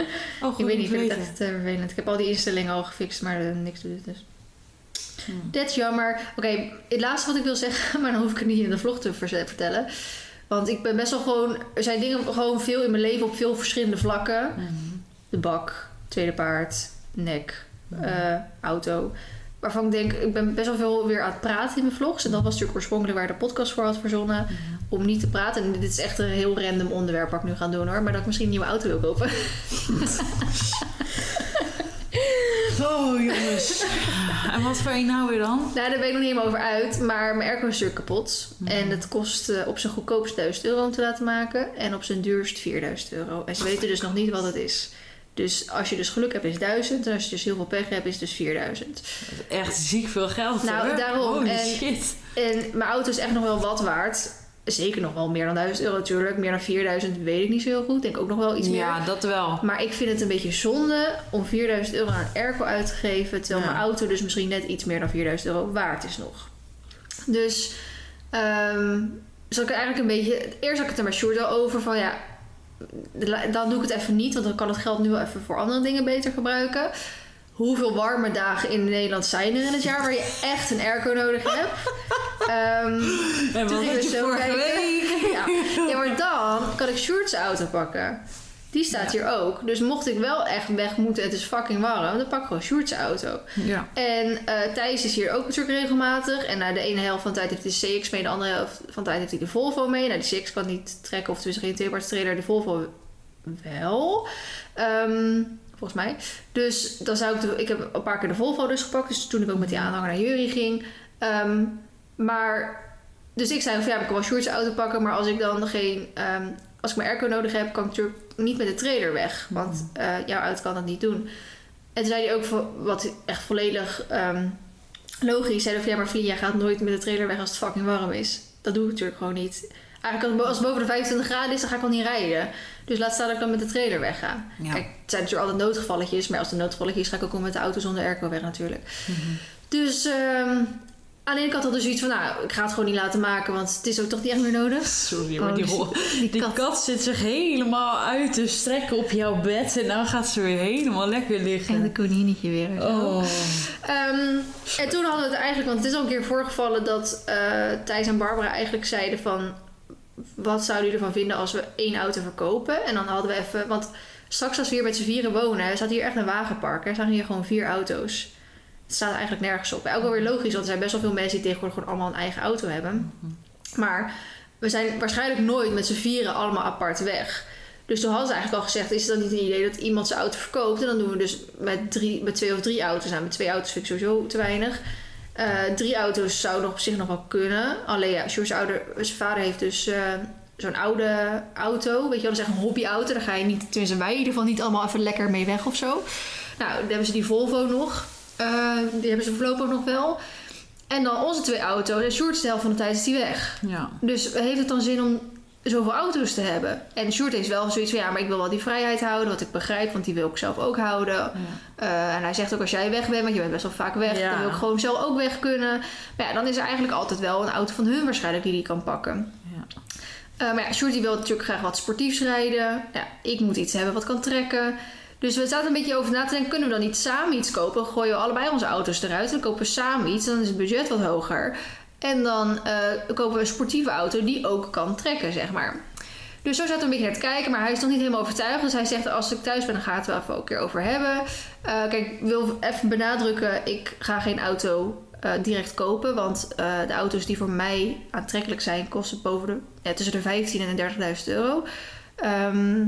Oh, [LAUGHS] ik weet niet, ik vind het echt vervelend. Ik heb al die instellingen al gefixt, maar eh, niks doet het dus. Hmm. Dat is jammer. Oké, het laatste wat ik wil zeggen, [LAUGHS] maar dan hoef ik het niet in de vlog te vertellen. Want ik ben best wel gewoon... Er zijn dingen gewoon veel in mijn leven op veel verschillende vlakken. Mhm. De bak, tweede paard, nek, eh, auto. Waarvan ik denk, ik ben best wel veel weer aan het praten in mijn vlogs. En dat was natuurlijk oorspronkelijk waar de podcast voor had verzonnen. Om niet te praten. En dit is echt een heel random onderwerp wat ik nu ga doen hoor. Maar dat ik misschien een nieuwe auto wil kopen. [LAUGHS] Oh, jongens. en wat voor een nou weer dan? Nou, daar ben ik nog niet helemaal over uit. Maar mijn airco is natuurlijk kapot. En het kost eh, op zijn goedkoopst 1000 euro om te laten maken. En op zijn duurst 4000 euro. En ze weten dus nog niet wat het is. Dus als je dus geluk hebt is 1000. En als je dus heel veel pech hebt is dus 4000. Dat is echt ziek veel geld Nou, hoor. daarom. Holy En- shit. En mijn auto is echt nog wel wat waard. Zeker nog wel meer dan 1000 euro natuurlijk. Meer dan 4000 weet ik niet zo heel goed. Denk ook nog wel iets meer. Ja, dat wel. Maar ik vind het een beetje zonde om 4000 euro aan airco uit te geven. Terwijl Ja. mijn auto dus misschien net iets meer dan 4000 euro waard is nog. Dus ehm zal ik eigenlijk een beetje... Eerst had ik het er met Sjoerd al over van ja... Dan doe ik het even niet, want dan kan het geld nu wel even voor andere dingen beter gebruiken. Hoeveel warme dagen in Nederland zijn er in het jaar waar je echt een airco nodig hebt? [LAUGHS] Ehm En wat je zo vorige kijken. week? Ja. ja, maar dan kan ik Sjoerd's auto pakken. Die staat hier ook. Dus mocht ik wel echt weg moeten, het is fucking warm, dan pak ik gewoon Sjoerd's auto. Ja. En eh Thijs is hier ook natuurlijk regelmatig. En nou, de ene helft van de tijd heeft hij de CX mee, de andere helft van de tijd heeft hij de Volvo mee. Nou, die CX kan niet trekken, of tenminste geen tweeparts trailer, de Volvo wel. Ehm, volgens mij. Dus dan zou ik, de, ik heb een paar keer de Volvo dus gepakt. Dus toen ik ook met die aanhanger naar Jury ging. Ehm, maar, dus ik zei van ja, ik kan wel Sjoerd's auto pakken. Maar als ik dan geen, ehm, als ik mijn airco nodig heb, kan ik natuurlijk niet met de trailer weg. Want eh, jouw auto kan dat niet doen. En toen zei hij ook, wat echt volledig ehm, logisch, zei hij van ja, maar Vlie, jij gaat nooit met de trailer weg als het fucking warm is. Dat doe ik natuurlijk gewoon niet. Eigenlijk als het boven de 25 graden is, dan ga ik al niet rijden. Dus laat staan dat ik dan met de trailer wegga. Ja. Kijk, het zijn natuurlijk altijd noodgevalletjes. Maar als het een noodgevalletje is, ga ik ook gewoon met de auto zonder airco weg natuurlijk. Dus ehm de ene kant had dus zoiets van, nou, ik ga het gewoon niet laten maken. Want het is ook toch niet echt meer nodig. Sorry, maar Oh, die, die- ho- die kat. kat. zit zich helemaal uit te strekken op jouw bed. En dan gaat ze weer helemaal lekker En liggen. de konininnetje weer. en. Oh. Ehm, en toen hadden we het eigenlijk, want het is al een keer voorgevallen dat eh, Thijs en Barbara eigenlijk zeiden van... Wat zouden jullie ervan vinden als we één auto verkopen? En dan hadden we even, want straks als we hier met z'n vieren wonen, staat hier echt een wagenpark. Er staan hier gewoon vier auto's. Het staat eigenlijk nergens op. Ook wel logisch, want er zijn best wel veel mensen die tegenwoordig gewoon allemaal een eigen auto hebben. Maar we zijn waarschijnlijk nooit met z'n vieren allemaal apart weg. Dus toen hadden ze eigenlijk al gezegd: is het dan niet een idee dat iemand zijn auto verkoopt? En dan doen we dus met, met twee of drie auto's. Nou, met twee auto's vind ik sowieso te weinig. Eh, drie auto's zou nog op zich nog wel kunnen. Alleen ja, ouder, zijn vader heeft dus eh, zo'n oude auto. Weet je wel, dat is echt een hobbyauto. Daar ga je niet, tenminste wij in ieder geval niet allemaal even lekker mee weg of zo. Nou, dan hebben ze die Volvo nog. Eh, die hebben ze voorlopig nog wel. En dan onze twee auto's. En Sjoerd's de helft van de tijd is die weg. Ja. Dus heeft het dan zin om zoveel auto's te hebben? En Sjoerd heeft wel zoiets van... ja, maar ik wil wel die vrijheid houden, wat ik begrijp... want die wil ik zelf ook houden. Eh, en hij zegt ook, als jij weg bent... want je bent best wel vaak weg... Ja. dan wil ik gewoon zelf ook weg kunnen. Maar ja, dan is er eigenlijk altijd wel een auto van hun waarschijnlijk... die die kan pakken. Ja. Eh, maar ja, Sjoerd die wil natuurlijk graag wat sportiefs rijden. Ja, ik moet iets hebben wat kan trekken. Dus we zaten een beetje over na te denken... kunnen we dan niet samen iets kopen? Gooien we allebei onze auto's eruit. Dan kopen we samen iets. Dan is het budget wat hoger. En dan eh, kopen we een sportieve auto die ook kan trekken, zeg maar. Dus zo zaten we een beetje naar te kijken. Maar hij is nog niet helemaal overtuigd. Dus hij zegt, als ik thuis ben, dan gaat het wel even een keer over hebben. Eh, kijk, ik wil even benadrukken... ik ga geen auto eh, direct kopen. Want de auto's die voor mij aantrekkelijk zijn... kosten boven de, ja, tussen de 15.000 en 30.000 euro. Ehm,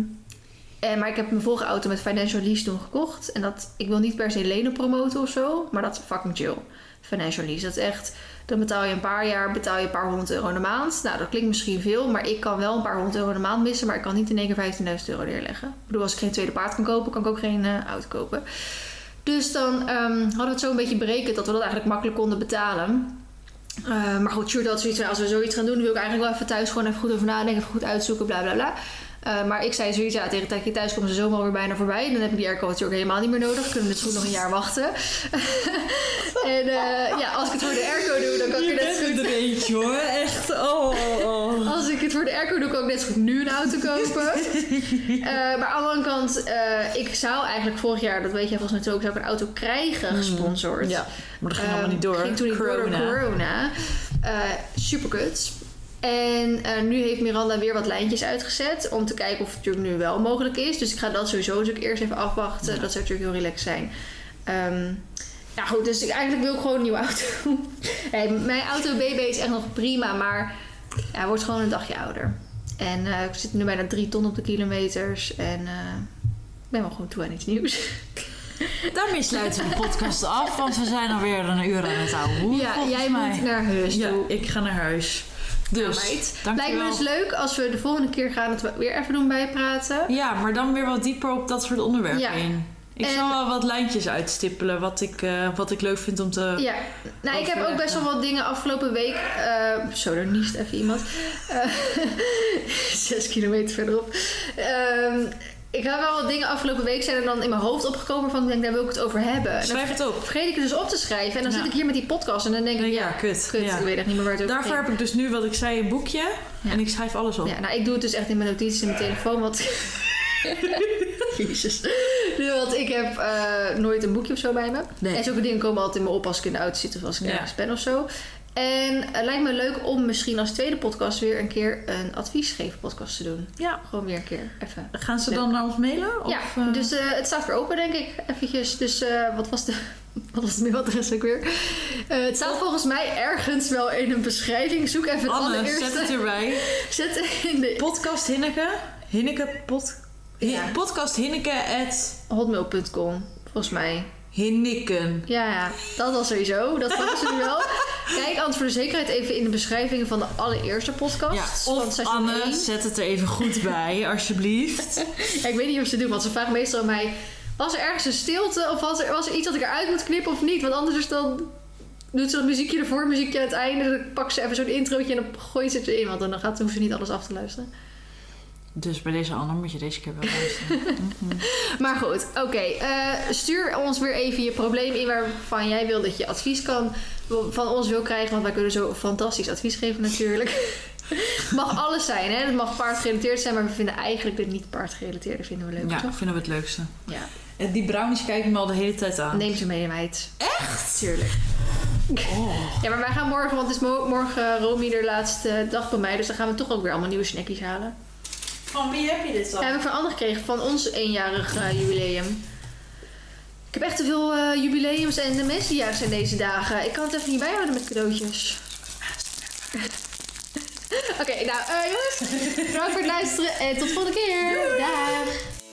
en, maar ik heb mijn vorige auto met financial lease toen gekocht. En dat, ik wil niet per se lenen promoten of zo. Maar dat is fucking chill. Financial lease. Dat is echt... Dan betaal je een paar jaar betaal je een paar honderd euro in de maand. Nou, dat klinkt misschien veel. Maar ik kan wel een paar honderd euro in de maand missen. Maar ik kan niet in één keer 15.000 euro neerleggen. Ik bedoel, als ik geen tweede paard kan kopen... kan ik ook geen eh, auto kopen. Dus dan ehm, hadden we het zo een beetje berekend... dat we dat eigenlijk makkelijk konden betalen. Eh, maar goed, Sjoerd had zoiets als we zoiets gaan doen... wil ik eigenlijk wel even thuis gewoon even goed over nadenken... even goed uitzoeken, bla bla bla. Eh, maar ik zei zoiets, ja, tegen de tijd dat je thuis komt, is de zomer alweer bijna voorbij. Dan heb ik die airco natuurlijk helemaal niet meer nodig. Kunnen we dus goed nog een jaar wachten. [LAUGHS] en eh, ja, als ik het voor de airco doe, dan kan ik er net zo goed... er eentje hoor. Echt. Oh, oh, oh. Als ik het voor de airco doe, kan ik net zo goed nu een auto kopen. [LAUGHS] Eh, maar aan de andere kant, ik zou eigenlijk vorig jaar, dat weet jij volgens mij ook, zou ik een auto krijgen gesponsord. Hmm. Ja, maar dat ging Ehm, allemaal niet door. Ging toen niet door door Corona. corona. Eh super kut. En eh, nu heeft Miranda weer wat lijntjes uitgezet om te kijken of het natuurlijk nu wel mogelijk is. Dus ik ga dat sowieso natuurlijk eerst even afwachten. Ja. Dat zou natuurlijk heel relaxed zijn. Ehm, ja goed, dus ik, eigenlijk wil ik gewoon een nieuwe auto. [LAUGHS] hey, mijn auto BB is echt nog prima, maar ja, hij wordt gewoon een dagje ouder. En eh, ik zit nu bijna drie ton op de kilometers. En eh, ik ben wel gewoon toe aan iets nieuws. [LAUGHS] Daarmee sluiten we de podcast af, want we zijn alweer een uur aan het houden. ja, jij moet naar huis Ja, toe. ik ga naar huis. Dus. Lijkt me dus leuk als we de volgende keer gaan het we weer even doen bijpraten. Ja, maar dan weer wat dieper op dat soort onderwerpen Ja. in. Ik En- zal wel wat lijntjes uitstippelen wat ik, eh, wat ik leuk vind om te... Ja, nou ik heb ook best wel wat dingen afgelopen week. eh, zo, daar niest even iemand. Eh, [LAUGHS] zes kilometer verderop. Ik heb wel wat dingen afgelopen week zijn er dan in mijn hoofd opgekomen van ik denk daar wil ik het over hebben. En Schrijf het op. vergeet ik het dus op te schrijven en dan Ja. zit ik hier met die podcast en dan denk ik Ja, ja, kut. kut, Ja. ik weet echt niet meer waar het over Daarvoor ging. heb ik dus nu wat ik zei een boekje en ik schrijf alles op. Ja, nou, ik doe het dus echt in mijn notities in mijn telefoon. Want. [LAUGHS] Jezus. Nu, Want ik heb eh, nooit een boekje of zo bij me. Nee. En zulke dingen komen altijd in me op als ik in de auto zit of als ik Ja. nergens ben of zo. En het lijkt me leuk om misschien als tweede podcast weer een keer een adviesgeven podcast te doen. Ja. Gewoon weer een keer even. Gaan ze dan naar ons mailen? Of, ja, eh, dus eh, het staat weer open, denk ik. Eventjes. Dus eh, wat was de. [LAUGHS] Wat was het mailadres ook weer? Eh, het staat volgens mij ergens wel in een beschrijving. Zoek even het Anne, allereerste. zet het erbij. [LAUGHS] Zet in de Podcast Hinneke. Hinneke pod... Ja. Podcast Hinneke at hotmail.com, volgens mij. Hinniken. Ja, ja, dat was sowieso. Dat was ze nu wel. [LAUGHS] Kijk anders voor de zekerheid even in de beschrijving van de allereerste podcast. Ja, of Anne, zet het er even goed bij, [LAUGHS] alsjeblieft. Ja, ik weet niet of ze doen, want ze vragen meestal aan mij... Was er ergens een stilte of was er, was er iets dat ik eruit moet knippen of niet? Want anders is dan... Doet ze dat muziekje ervoor, muziekje aan het einde. Dan pakt ze even zo'n introotje en dan gooit ze het erin. Want dan gaat, hoeft ze niet alles af te luisteren. Dus bij deze Anne moet je deze keer wel luisteren. [LAUGHS] Maar goed, oké. eh, stuur ons weer even je probleem in waarvan jij wil dat je advies kan, van ons wil krijgen. Want wij kunnen zo fantastisch advies geven natuurlijk. [LAUGHS] mag alles zijn, hè? Het mag paardgerelateerd zijn, maar we vinden eigenlijk dit niet paardgerelateerde vinden we leuk, Ja, toch? vinden we het leukste. Ja. En die brownies kijken me al de hele tijd aan. Neem ze mee, meid. Echt? Tuurlijk. Oh. Ja, maar wij gaan morgen, want het is mo- morgen Romy de laatste dag bij mij. Dus dan gaan we toch ook weer allemaal nieuwe snackies halen. Van wie heb je dit dan? Ja, heb ik van Anne gekregen van ons eenjarig eh, jubileum. Ik heb echt te veel eh, jubileums en de mensen die jarig zijn deze dagen. Ik kan het even niet bijhouden met cadeautjes. [LAUGHS] Oké, nou eh, jongens. Bedankt voor het luisteren en tot de volgende keer. Daag.